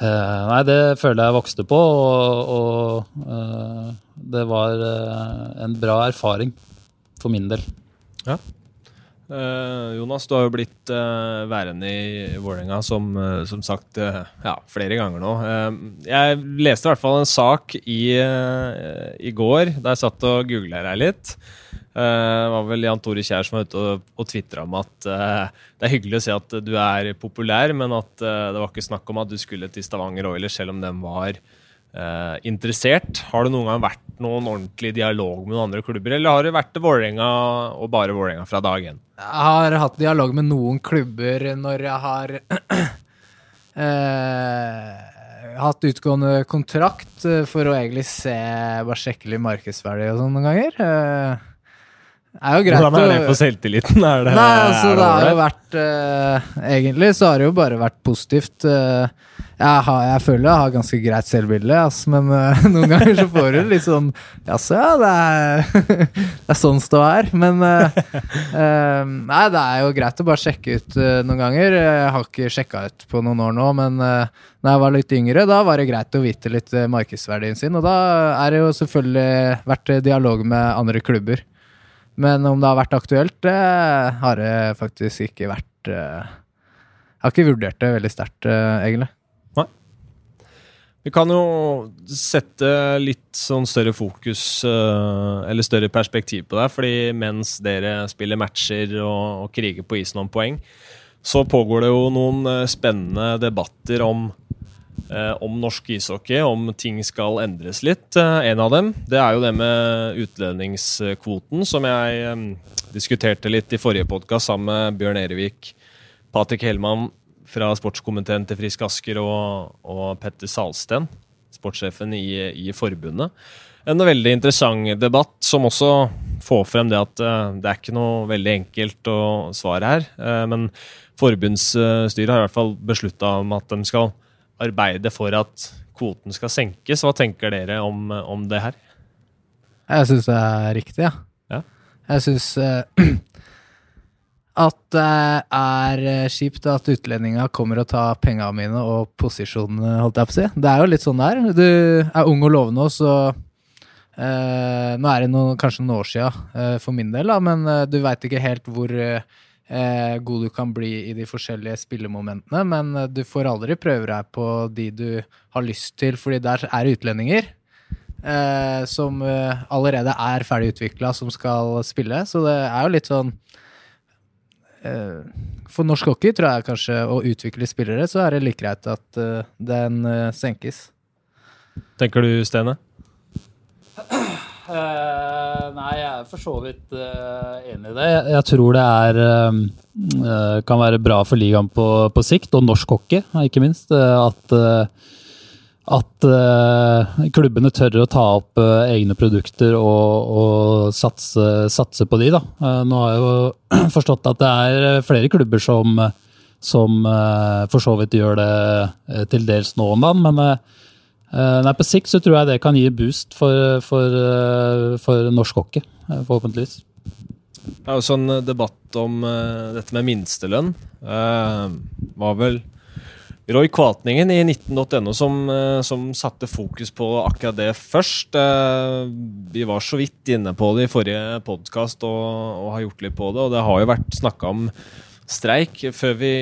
Eh, nei, det føler jeg vokste på, og, og eh, det var eh, en bra erfaring for min del.
Ja. Jonas, du har jo blitt eh, værende i Vålerenga som, eh, som sagt eh, ja, flere ganger nå. Eh, jeg leste i hvert fall en sak i, eh, i går da jeg satt og googla her litt. Eh, det var vel Jan Tore Kjær som var ute og, og tvitra om at uh, det er hyggelig å se at du er populær, men at uh, det var ikke snakk om at du skulle til Stavanger Oilers selv om den var uh, interessert. Har det noen gang vært noen ordentlig dialog med noen andre klubber, eller har det vært til Vålerenga og bare Vålerenga fra dag én?
Jeg har hatt dialog med noen klubber når jeg har eh, hatt utgående kontrakt eh, for å egentlig se bare sjekke litt markedsverdi og sånn noen ganger. Er jo greit
Hvordan er det for selvtilliten? Er det,
Nei, altså
er
det har jo vært uh, Egentlig så har det jo bare vært positivt. Uh, jeg, har, jeg føler jeg har ganske greit selvbilde, ass, men uh, noen ganger så får du litt sånn Jaså, ja, det er, det er sånn ståa er. Men Nei, det er jo greit å bare sjekke ut noen ganger. Jeg har ikke sjekka ut på noen år nå, men uh, da jeg var litt yngre, da var det greit å vite litt markedsverdien sin. Og da er det jo selvfølgelig vært dialog med andre klubber. Men om det har vært aktuelt, det har det faktisk ikke vært eh, Jeg har ikke vurdert det veldig sterkt, egentlig. egentlig.
Vi kan jo sette litt sånn større fokus, eh, eller større perspektiv på det. fordi mens dere spiller matcher og, kriger på isen om poeng, så pågår det jo noen eh, spennende debatter om, eh, om norsk ishockey, om ting skal endres litt. Eh, en av dem det er jo det med utlendingskvoten, som jeg eh, diskuterte litt i forrige podkast sammen med Bjørn Erevik, Patrick Hellmann fra sportskomiteen til Frisk Asker og, og Petter Salsten, sportssjefen i, i forbundet. En veldig interessant debatt som også får frem det at eh, det er ikke noe veldig enkelt å svare her. eh, men forbundsstyret har i hvert fall beslutta om at de skal arbeide for at kvoten skal senkes. Hva tenker dere om, om det her?
Jeg syns det er riktig, ja.
Ja.
Jeg syns uh, at det er eh, kjipt at utlendinga kommer og tar penga mine og posisjonene, holdt jeg på å si. Det er jo litt sånn det er. Du er ung og lovende, og så uh, Nå er det noe, kanskje noen år sia uh, for min del, da, men eh, du veit ikke helt hvor eh, eh, god du kan bli i de forskjellige spillemomentene. Men eh, du får aldri prøve deg på de du har lyst til, fordi der er utlendinger eh, som eh, allerede er ferdig utvikla, som skal spille. Så det er jo litt sånn eh, For norsk hockey tror jeg kanskje å utvikle spillere, så er det like greit at eh, den eh, senkes.
Tenker du, Stene?
Eh, nei, jeg er for så vidt eh, enig i det. Jeg, tror det er eh, kan være bra for ligaen på, på sikt, og norsk hockey, ikke minst. at at klubbene tør å ta opp egne produkter og, og satse, satse på de. Da. Nå har jeg jo forstått at det er flere klubber som, som for så vidt gjør det til dels nå om dagen, men Nei, På sikt så tror jeg det kan gi boost for, for, eh, for norsk hockey, eh, forhåpentligvis.
Det er jo sånn eh, debatt om uh, dette med minstelønn. Uh, var vel Roy Kvatningen i 19.no som, uh, som satte fokus på akkurat det først. Uh, vi var så vidt inne på det i forrige podkast og, og har gjort litt på det. Og det har jo vært snakka om streik. Før vi,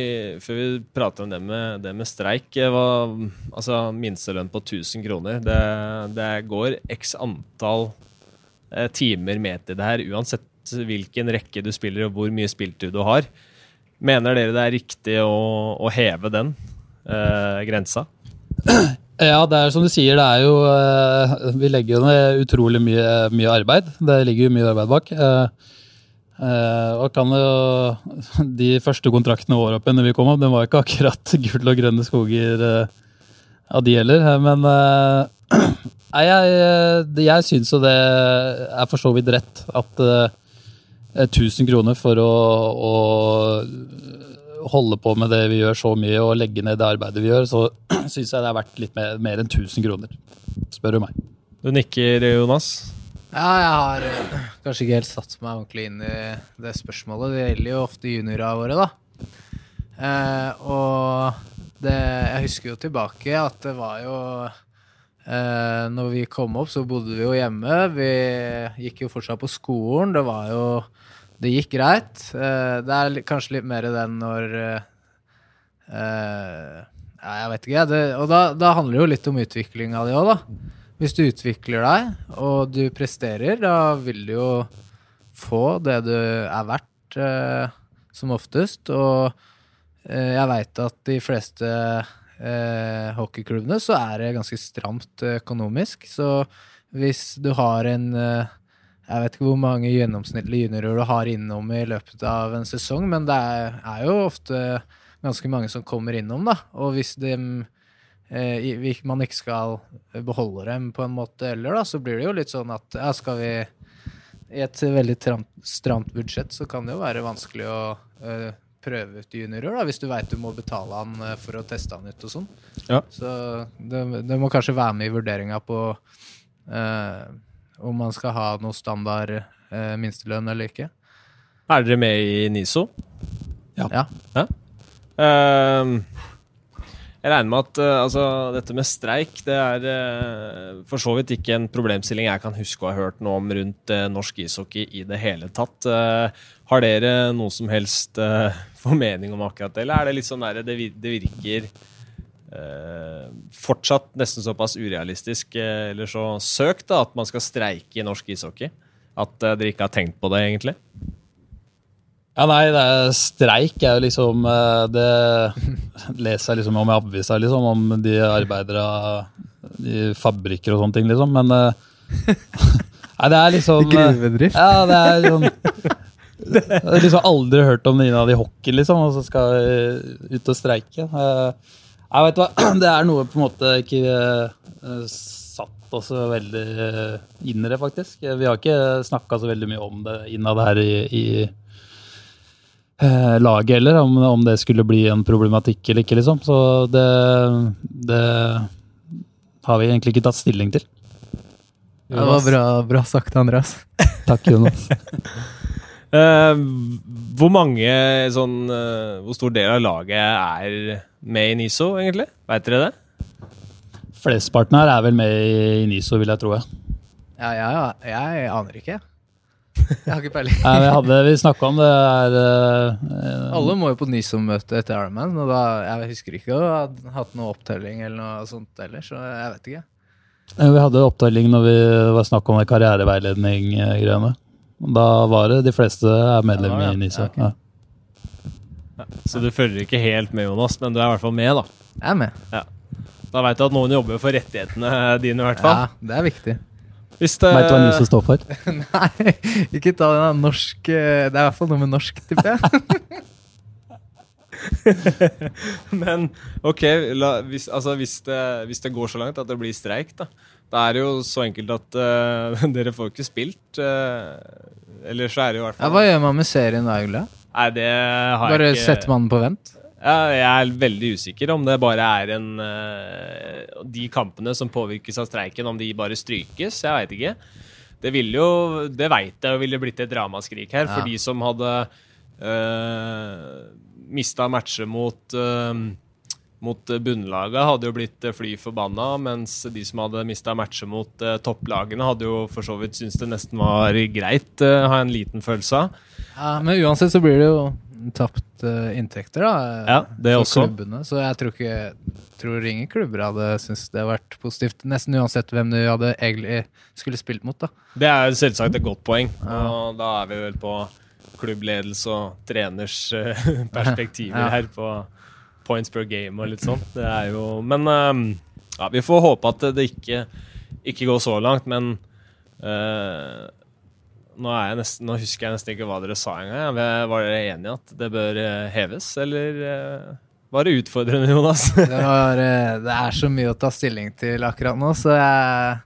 før vi prater om det med, det med streik var, Altså minstelønn på 1000 kroner. Det, det går x antall eh, timer med til det her, uansett hvilken rekke du spiller og hvor mye spiltid du har. Mener dere det er riktig å, å heve den eh, grensa?
Ja, det er som du sier, det er jo eh, Vi legger jo ned utrolig mye, mye arbeid. Det ligger jo mye arbeid bak. Eh, eh, og kan jo De første kontraktene oppe når vi kom opp, det var ikke akkurat gull og grønne skoger av de heller. Men nei, jeg, jeg syns jo det er for så vidt rett at 1000 kroner for å, å holde på med det vi gjør så mye og legge ned det arbeidet vi gjør, så syns jeg det er verdt litt mer, mer enn 1000 kroner. Spør du meg.
Du nikker, Jonas?
Ja, jeg har uh, kanskje ikke helt satt meg ordentlig inn i det spørsmålet. Det gjelder jo ofte juniorene våre, da. Eh, og det, jeg husker jo tilbake at det var jo eh, Når vi kom opp, så bodde vi jo hjemme. Vi gikk jo fortsatt på skolen. Det var jo det gikk greit. Eh, det er kanskje litt mer den når eh, Ja, jeg vet ikke, det, og da, da, handler det jo litt om utviklinga di òg, da. Hvis du utvikler deg, og du presterer, da vil du jo få det du er verdt, eh, som oftest. Og jeg veit at de fleste hockeyklubbene så er det ganske stramt økonomisk. Så hvis du har en jeg vet ikke hvor mange gjennomsnittlige juniorer du har innom i løpet av en sesong, men det er, er jo ofte ganske mange som kommer innom, da. Og hvis de, eh, man ikke skal beholde dem på en måte heller, da, så blir det jo litt sånn at ja, skal vi I et veldig stramt, stramt budsjett så kan det jo være vanskelig å eh, prøve ut juniorer, da, hvis du veit du må betale han eh, for å teste han ut og sånn.
Ja.
Så det, det, må kanskje være med i vurderinga på eh, om man skal ha noe standard eh, minstelønn eller ikke.
Er dere med i NISO?
Ja. ja.
ja? Uh, jeg regner med at uh, altså, dette med streik det er uh, for så vidt ikke en problemstilling jeg kan huske å ha hørt noe om rundt uh, norsk ishockey i det hele tatt. har dere noe som helst formening om akkurat det, eller er det litt sånn der det, det virker fortsatt nesten såpass urealistisk eller så søkt da, at man skal streike i norsk ishockey. At dere ikke har tenkt på det, egentlig?
Ja, nei, det er streik er jo liksom Det leser jeg liksom om i avisa, liksom, om de arbeidere i fabrikker og sånne ting, liksom. Men Nei, det er liksom
Gruvedrift?
Ja, det er liksom Jeg har liksom aldri hørt om noen av de hockey, liksom, og så skal ut og streike. Jeg vet hva, Det er noe på en måte ikke satt oss veldig inn i det, faktisk. Vi har ikke snakka så veldig mye om det innad her i, i laget heller, om, om, det skulle bli en problematikk eller ikke, liksom. Så det, det har vi egentlig ikke tatt stilling til.
Ja, det var bra, bra sagt, Andreas.
Takk, Jonas.
Uh, hvor mange sånn uh, Hvor stor del av laget er med i NISO, egentlig? Veit dere det?
Flesteparten her er vel med i NISO, vil jeg tro. Ja,
ja, ja jeg aner ikke. Jeg har ikke peiling.
Nei, vi hadde, vi snakka om det her uh,
Alle må jo på NISO-møte etter Ironman, og da, jeg husker ikke å ha hatt noe opptelling eller noe sånt ellers, så jeg vet ikke.
Vi hadde opptelling når vi var snakk om karriereveiledning-greiene. Da var det de fleste er medlem ja, ja. i Nysom Ja,
okay. Så du følger ikke helt med, Jonas, men du er i hvert fall med, da?
Jeg er med.
Da veit du at noen jobber for rettighetene dine, i hvert fall.
Ja, det er viktig.
Hvis det... Veit du hva NISA står for?
Nei, ikke ta den norsk eh, Det er i hvert fall noe med norsk, tipper jeg.
Men ok, la, hvis, altså, hvis, det, hvis, det, går så langt at det blir streik, da, da er det jo så enkelt at uh, dere får ikke spilt. Uh, eller så er det jo i hvert fall
ja, Hva gjør man med serien da, Julia?
Nei, det har
bare
jeg ikke
setter man den på vent?
Jeg er veldig usikker om det bare er en uh, De kampene som påvirkes av streiken, om de bare strykes. Jeg veit ikke. Det ville jo Det veit jeg ville blitt et dramaskrik her, ja. for de som hadde øh, mista matcher mot øh, mot bunnlaget hadde jo blitt fly forbanna, mens de som hadde mista matcher mot uh, topplagene, hadde jo for så vidt syntes det nesten var greit, uh, har jeg en liten følelse av.
Ja, Men uansett så blir det jo tapt eh, inntekter, da.
Ja, det
for
også.
klubbene. Så jeg tror ikke tror ingen klubber hadde syntes det hadde vært positivt. Nesten uansett hvem du hadde egentlig skulle spilt mot, da.
Det er selvsagt et godt poeng.
Ja.
Og da er vi vel på klubbledelse og treners eh, perspektiver
Ja.
her på points per game og litt sånt. Det er jo Men ehm, ja, vi får håpe at det ikke, ikke går så langt, men eh, nå, er jeg nesten, nå husker jeg nesten ikke hva dere sa engang. Var dere enige i at det bør eh, heves, eller eh, var det utfordrende, Jonas?
Det, var, eh, det er så mye å ta stilling til akkurat nå, så jeg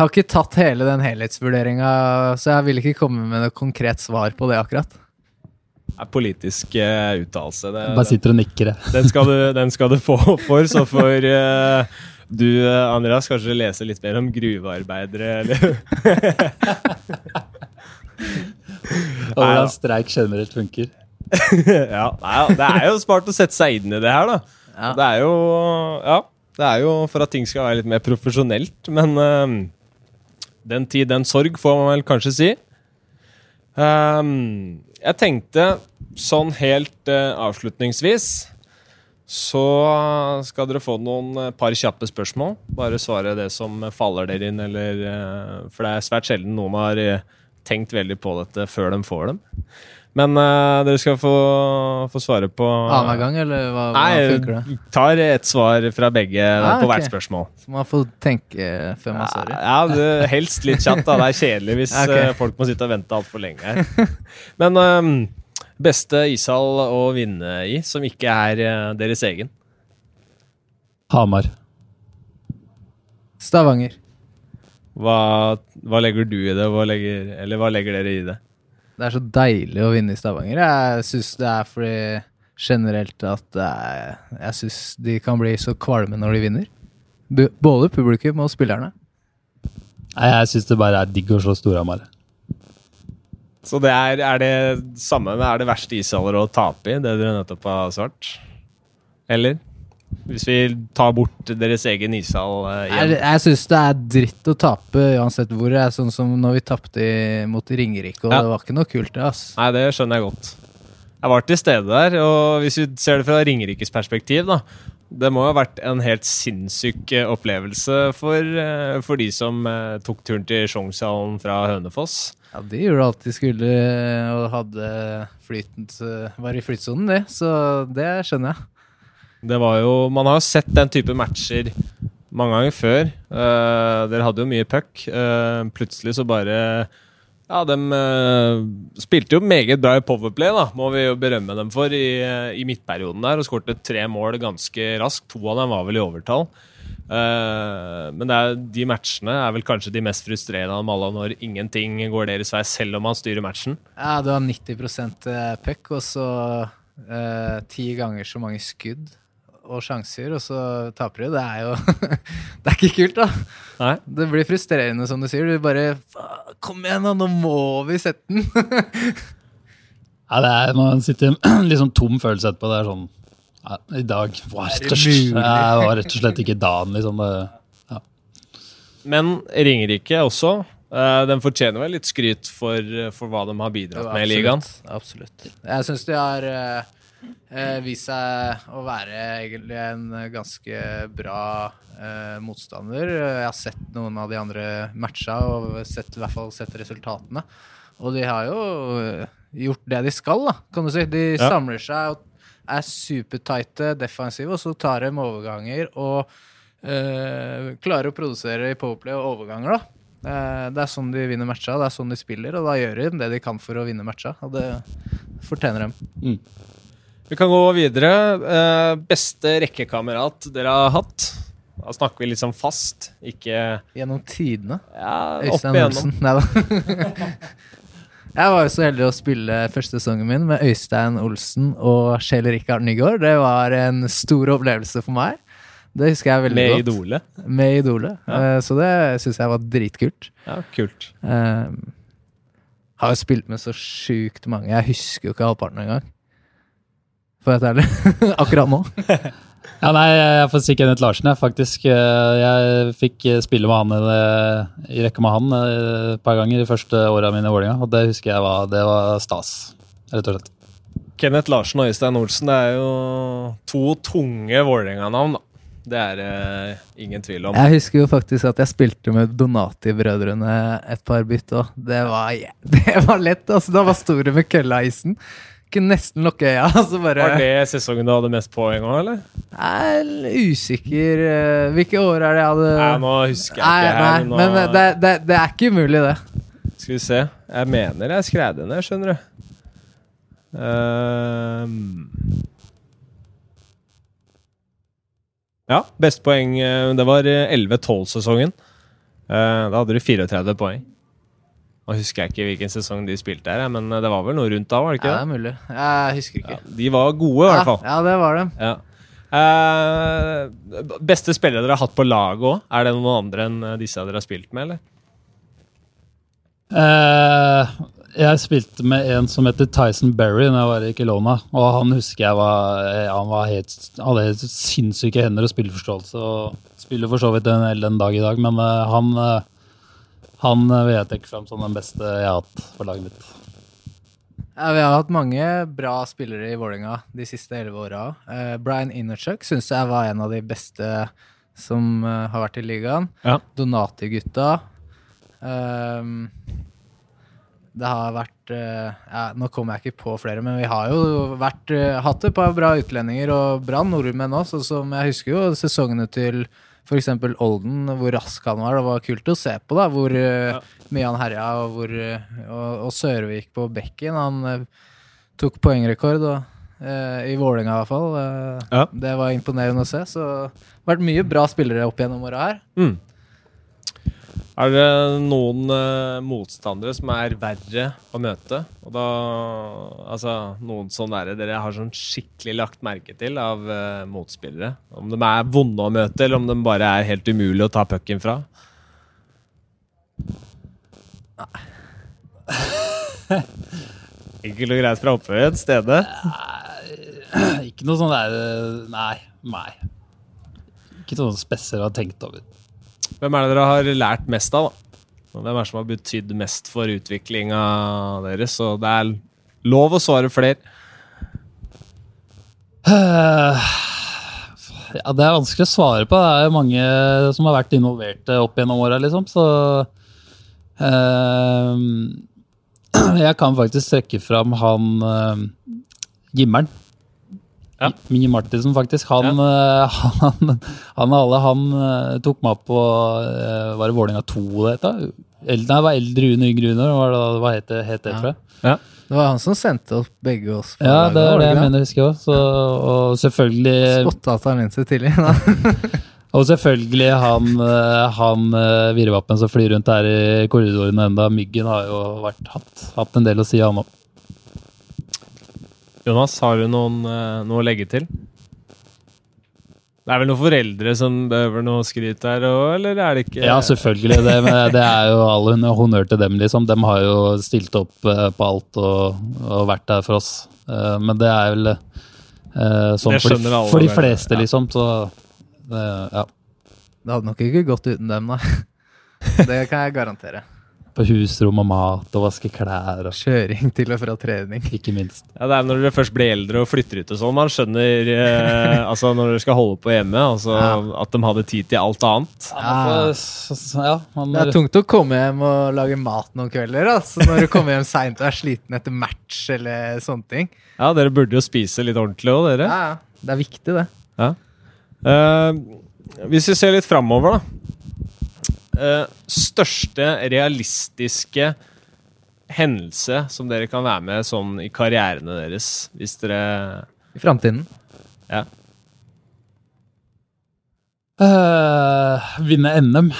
har ikke tatt hele den helhetsvurderinga, så jeg vil ikke komme med noe konkret svar på det akkurat.
Det er politisk uttalelse.
Bare sitter og nikker, jeg.
Den skal du, den skal du få for, så får uh, du, Andreas, kanskje lese litt mer om gruvearbeidere, eller
Og hvordan streik generelt funker.
Ja, det er jo smart å sette seg inn i det her, da.
Ja.
Det er jo Ja, det er jo for at ting skal være litt mer profesjonelt, men uh, den tid, den sorg, får man vel kanskje si. Um, jeg tenkte sånn helt uh, avslutningsvis så skal dere få noen uh, par kjappe spørsmål. Bare svare det som faller dere inn, eller For det er svært sjelden noen har eh, tenkt veldig på dette før de får dem. Men uh, dere skal få, få svare på
Annenhver gang, eller hva, hva funker det?
Nei, tar et svar fra begge
Ah,
på
okay.
hvert spørsmål.
Så man får tenke før man svarer.
Ja, det, helst litt kjapt. da Det er kjedelig hvis
Ok.
eh, folk må sitte og vente altfor lenge her. Men um, beste ishall å vinne i, som ikke er eh, deres egen?
Hamar.
Stavanger.
Hva, hva legger du i det? Hva legger, eller hva legger dere i det?
Det er så deilig å vinne i Stavanger. Jeg syns det er fordi generelt at er, jeg syns de kan bli så kvalme når de vinner. Både publikum og spillerne.
Nei, jeg syns det bare er digg å slå Storhamar.
Så det er, er det samme med er det verste ishaller å tape i, det dere nettopp har svart? Eller? Hvis vi tar bort deres egen ishall uh,
Jeg,
igjen.
jeg syns det er dritt å tape uansett hvor. Det er sånn som når vi tapte mot Ringerike, og
Ja.
det var ikke noe kult, det. ass.
Nei, det skjønner jeg godt. Jeg var til stede der, og hvis vi ser det fra Ringerikes perspektiv, da Det må jo ha vært en helt sinnssyk eh, opplevelse for, eh, for de som tok turen til Sjongshallen fra Hønefoss.
Ja, De gjorde alt de skulle og hadde flytend, var i flytsonen, det. Så det skjønner jeg.
Det var jo Man har jo sett den type matcher mange ganger før. Uh, dere hadde jo mye puck. Uh, plutselig så bare Ja, de spilte jo meget bra i Powerplay, da, må vi jo berømme dem for, i, eh, i midtperioden der, og skårte tre mål ganske raskt. To av dem var vel i overtall. Eh, men er, de matchene er vel kanskje de mest frustrerende av dem alle, når ingenting går deres vei, selv om man styrer matchen.
Ja, det var 90% puck, og så eh, ti ganger så mange skudd og sjanser, og så taper du. Det er jo Det er ikke kult, da.
Nei?
Det blir frustrerende, som du sier. Du bare Kom igjen, da! Nå må vi sette den!
Ja, det er, man sitter en litt sånn tom følelse etterpå. Det er sånn ja, I dag var rett og slett, ja, var rett og slett ikke dagen, liksom. Det,
Men Ringerike også. eh, den fortjener vel litt skryt for, for hva de har bidratt med i ligaen.
Absolutt. Jeg syns de har eh, vist seg å være egentlig en ganske bra eh, motstander. Jeg har sett noen av de andre matcha og sett, i hvert fall sett resultatene. Og de har jo eh, gjort det de skal, da, kan du si. De
Ja.
samler seg og er supertighte defensive, og så tar de overganger og eh, klarer å produsere i powerplay og overganger, da. Eh, Det er sånn de vinner matcha, det er sånn de spiller, og da gjør de det de kan for å vinne matcha. Og det fortjener dem.
Vi kan gå videre. Eh, beste rekkekamerat dere har hatt? Da snakker vi litt sånn fast, ikke
Gjennom tidene.
ja,
Øystein. Olsen. Nei da. Jeg var jo så heldig å spille første sesongen min med Øystein Olsen og Kjell Rikard Nygaard. Det var en stor opplevelse for meg. Det husker jeg veldig
Med
godt.
Idole.
Med Idole.
Ja.
Eh, Så det syns jeg var dritkult.
Ja, kult.
Jeg har jo spilt med så sjukt mange. Jeg husker jo ikke halvparten engang. For å være ærlig. Akkurat nå.
Ja, nei, jeg får si Kenneth Larsen, jeg, faktisk. Eh, Jeg fikk eh, spille med han eh, i rekke med han et par ganger de første åra mine i Vålerenga, og det husker jeg var, det var stas, rett og slett.
Kenneth Larsen og Øystein Olsen, det er jo to tunge Vålerenga-navn, da. Det er det uh, ingen tvil om.
Jeg husker jo faktisk at jeg spilte med Donati-brødrene et par bytt òg. Det, var, det var lett, altså. Da var store med kølla i isen. Kunne nesten lukke øya. Altså bare...
Var det sesongen du hadde mest poeng òg, eller?
Jeg er usikker. eh, Hvilke år er det jeg hadde
Nei, nå husker jeg ikke
Nei,
her. Nå...
men det, det, det er ikke umulig, det.
Skal vi se. Jeg mener jeg skrev det ned, skjønner du. Um... Ja, beste poeng eh, Det var 11-12-sesongen. da hadde du 34 poeng. Nå husker jeg ikke hvilken sesong de spilte her, men det var vel noe rundt da? var det
Ja,
ikke
det er mulig. Jeg husker ikke.
Ja, de var gode, i hvert fall.
Ja, ja, det var de.
Ja. Eh, beste spillere dere har hatt på laget òg? Er det noen andre enn disse dere har spilt med, eller?
Eh, jeg spilte med en som heter Tyson Berry når jeg var i Kelowna. Og han husker jeg var, eh, han var helt, hadde helt sinnssyke hender og spilleforståelse. Og spiller for så vidt en hel den dag i dag, men eh, han, eh, han eh, vil jeg trekke fram som den beste jeg har hatt for laget mitt.
Ja, vi har hatt mange bra spillere i Vålerenga de siste elleve åra. Uh, Brian Innerchuk syns jeg var en av de beste som uh, har vært i ligaen.
Ja.
Donati-gutta. Uh, det har vært ja, Nå kommer jeg ikke på flere, men vi har jo vært, hatt et par bra utlendinger og bra nordmenn òg. Sånn som jeg husker jo sesongene til f.eks. Olden, hvor rask han var. Det var kult å se på, da, hvor eh,
Ja.
mye han herja, og, hvor, eh, og, og Sørvik på bekken. Han eh, tok poengrekord, og, eh, i Vålerenga i hvert fall. Eh,
Ja.
Det var imponerende å se. Så det har vært mye bra spillere opp gjennom åra her.
Mm. Er det noen uh, motstandere som er verre å møte? Og da Altså noen sånn derre dere har sånn skikkelig lagt merke til av uh, motspillere? Om de er vonde å møte, eller om de bare er helt umulig å ta pucken fra? Nei. Enkelt og greit fra opphøyet? stedet.
Ikke noe sånn der eh, Nei. Nei. Ikke noe spesielt jeg har tenkt over.
Hvem er det dere har lært mest av, da? Hvem er det som har betydd mest for utviklinga deres? Så det er lov å svare flere.
Eh, Ja, Det er vanskelig å svare på. Det er jo mange som har vært involvert eh, opp gjennom åra, liksom. Så eh, Jeg kan faktisk trekke fram han uh, Gimmeren.
Ja.
Minje Martinsen, faktisk. Han, ja. han, han alle han eh, tok meg opp på uh, Var det Vålerenga 2 det het? Nei, det var Eldre Junior Junior, var det, hva het det, het det,
Ja.
tror jeg.
Ja.
Det var han som sendte opp begge oss.
Ja, det er det jeg mener, husker jeg også. Og selvfølgelig
Spotta talentet tidlig. Da.
Og selvfølgelig han, eh, han eh, virrevappen som flyr rundt her i korridorene enda. Myggen har jo vært, hatt, hatt en del å si, han òg.
Jonas, har du noen, eh, noe å legge til? Det er vel noen foreldre som behøver noe skryt der òg, eller er det ikke
Ja, selvfølgelig. Det, men det er jo all hon- honnør til dem, liksom. De har jo stilt opp eh, på alt og, og vært der for oss. Eh, Men det er vel eh, sånn for de, for de fleste,
ja.
liksom. Så det, ja.
Det hadde nok ikke gått uten dem, da. Det kan jeg garantere.
På husrom og mat og vaske klær og
Kjøring til og fra trening.
ikke minst.
Ja, Det er når dere først blir eldre og flytter ut og sånn, man skjønner eh, Altså når dere skal holde på hjemme, altså
Ja.
at de hadde tid til alt annet.
Ja, man får, s- ja, man,
Det er tungt å komme hjem og lage mat noen kvelder. Altså, når du kommer hjem seint og er sliten etter match eller sånne ting.
Ja, dere burde jo spise litt ordentlig òg, dere.
Ja, ja. Det er viktig, det.
Eh, hvis vi ser litt framover, da. Eh, største realistiske hendelse som dere kan være med sånn i karrierene deres, hvis dere
I framtiden.
Ja.
Uh, vinne NM.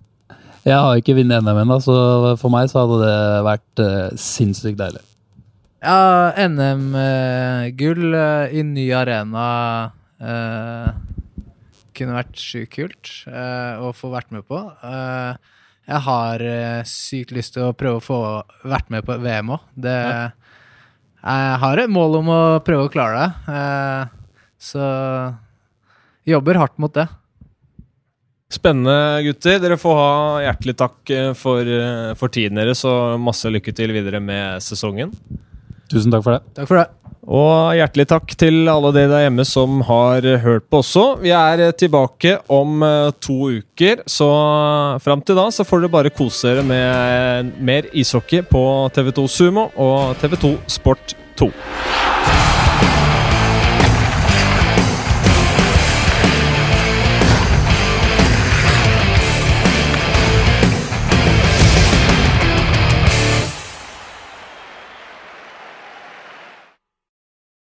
Jeg har ikke vunnet NM ennå, så for meg så hadde det vært uh, sinnssykt deilig.
Ja, NM-gull i ny arena eh, kunne vært sjukt kult eh, å få vært med på. Eh, jeg har eh, sykt lyst til å prøve å få vært med på VM òg. Jeg har et mål om å prøve å klare det, eh, så jobber hardt mot det.
Spennende, gutter. Dere får ha hjertelig takk for, for tiden deres, og masse lykke til videre med sesongen.
Tusen takk for det.
Takk for det.
Og hjertelig takk til alle dere der hjemme som har hørt på også. Vi er tilbake om eh, to uker, så fram til da så får dere bare kose dere med mer ishockey på TV2 Sumo og TV2 Sport 2.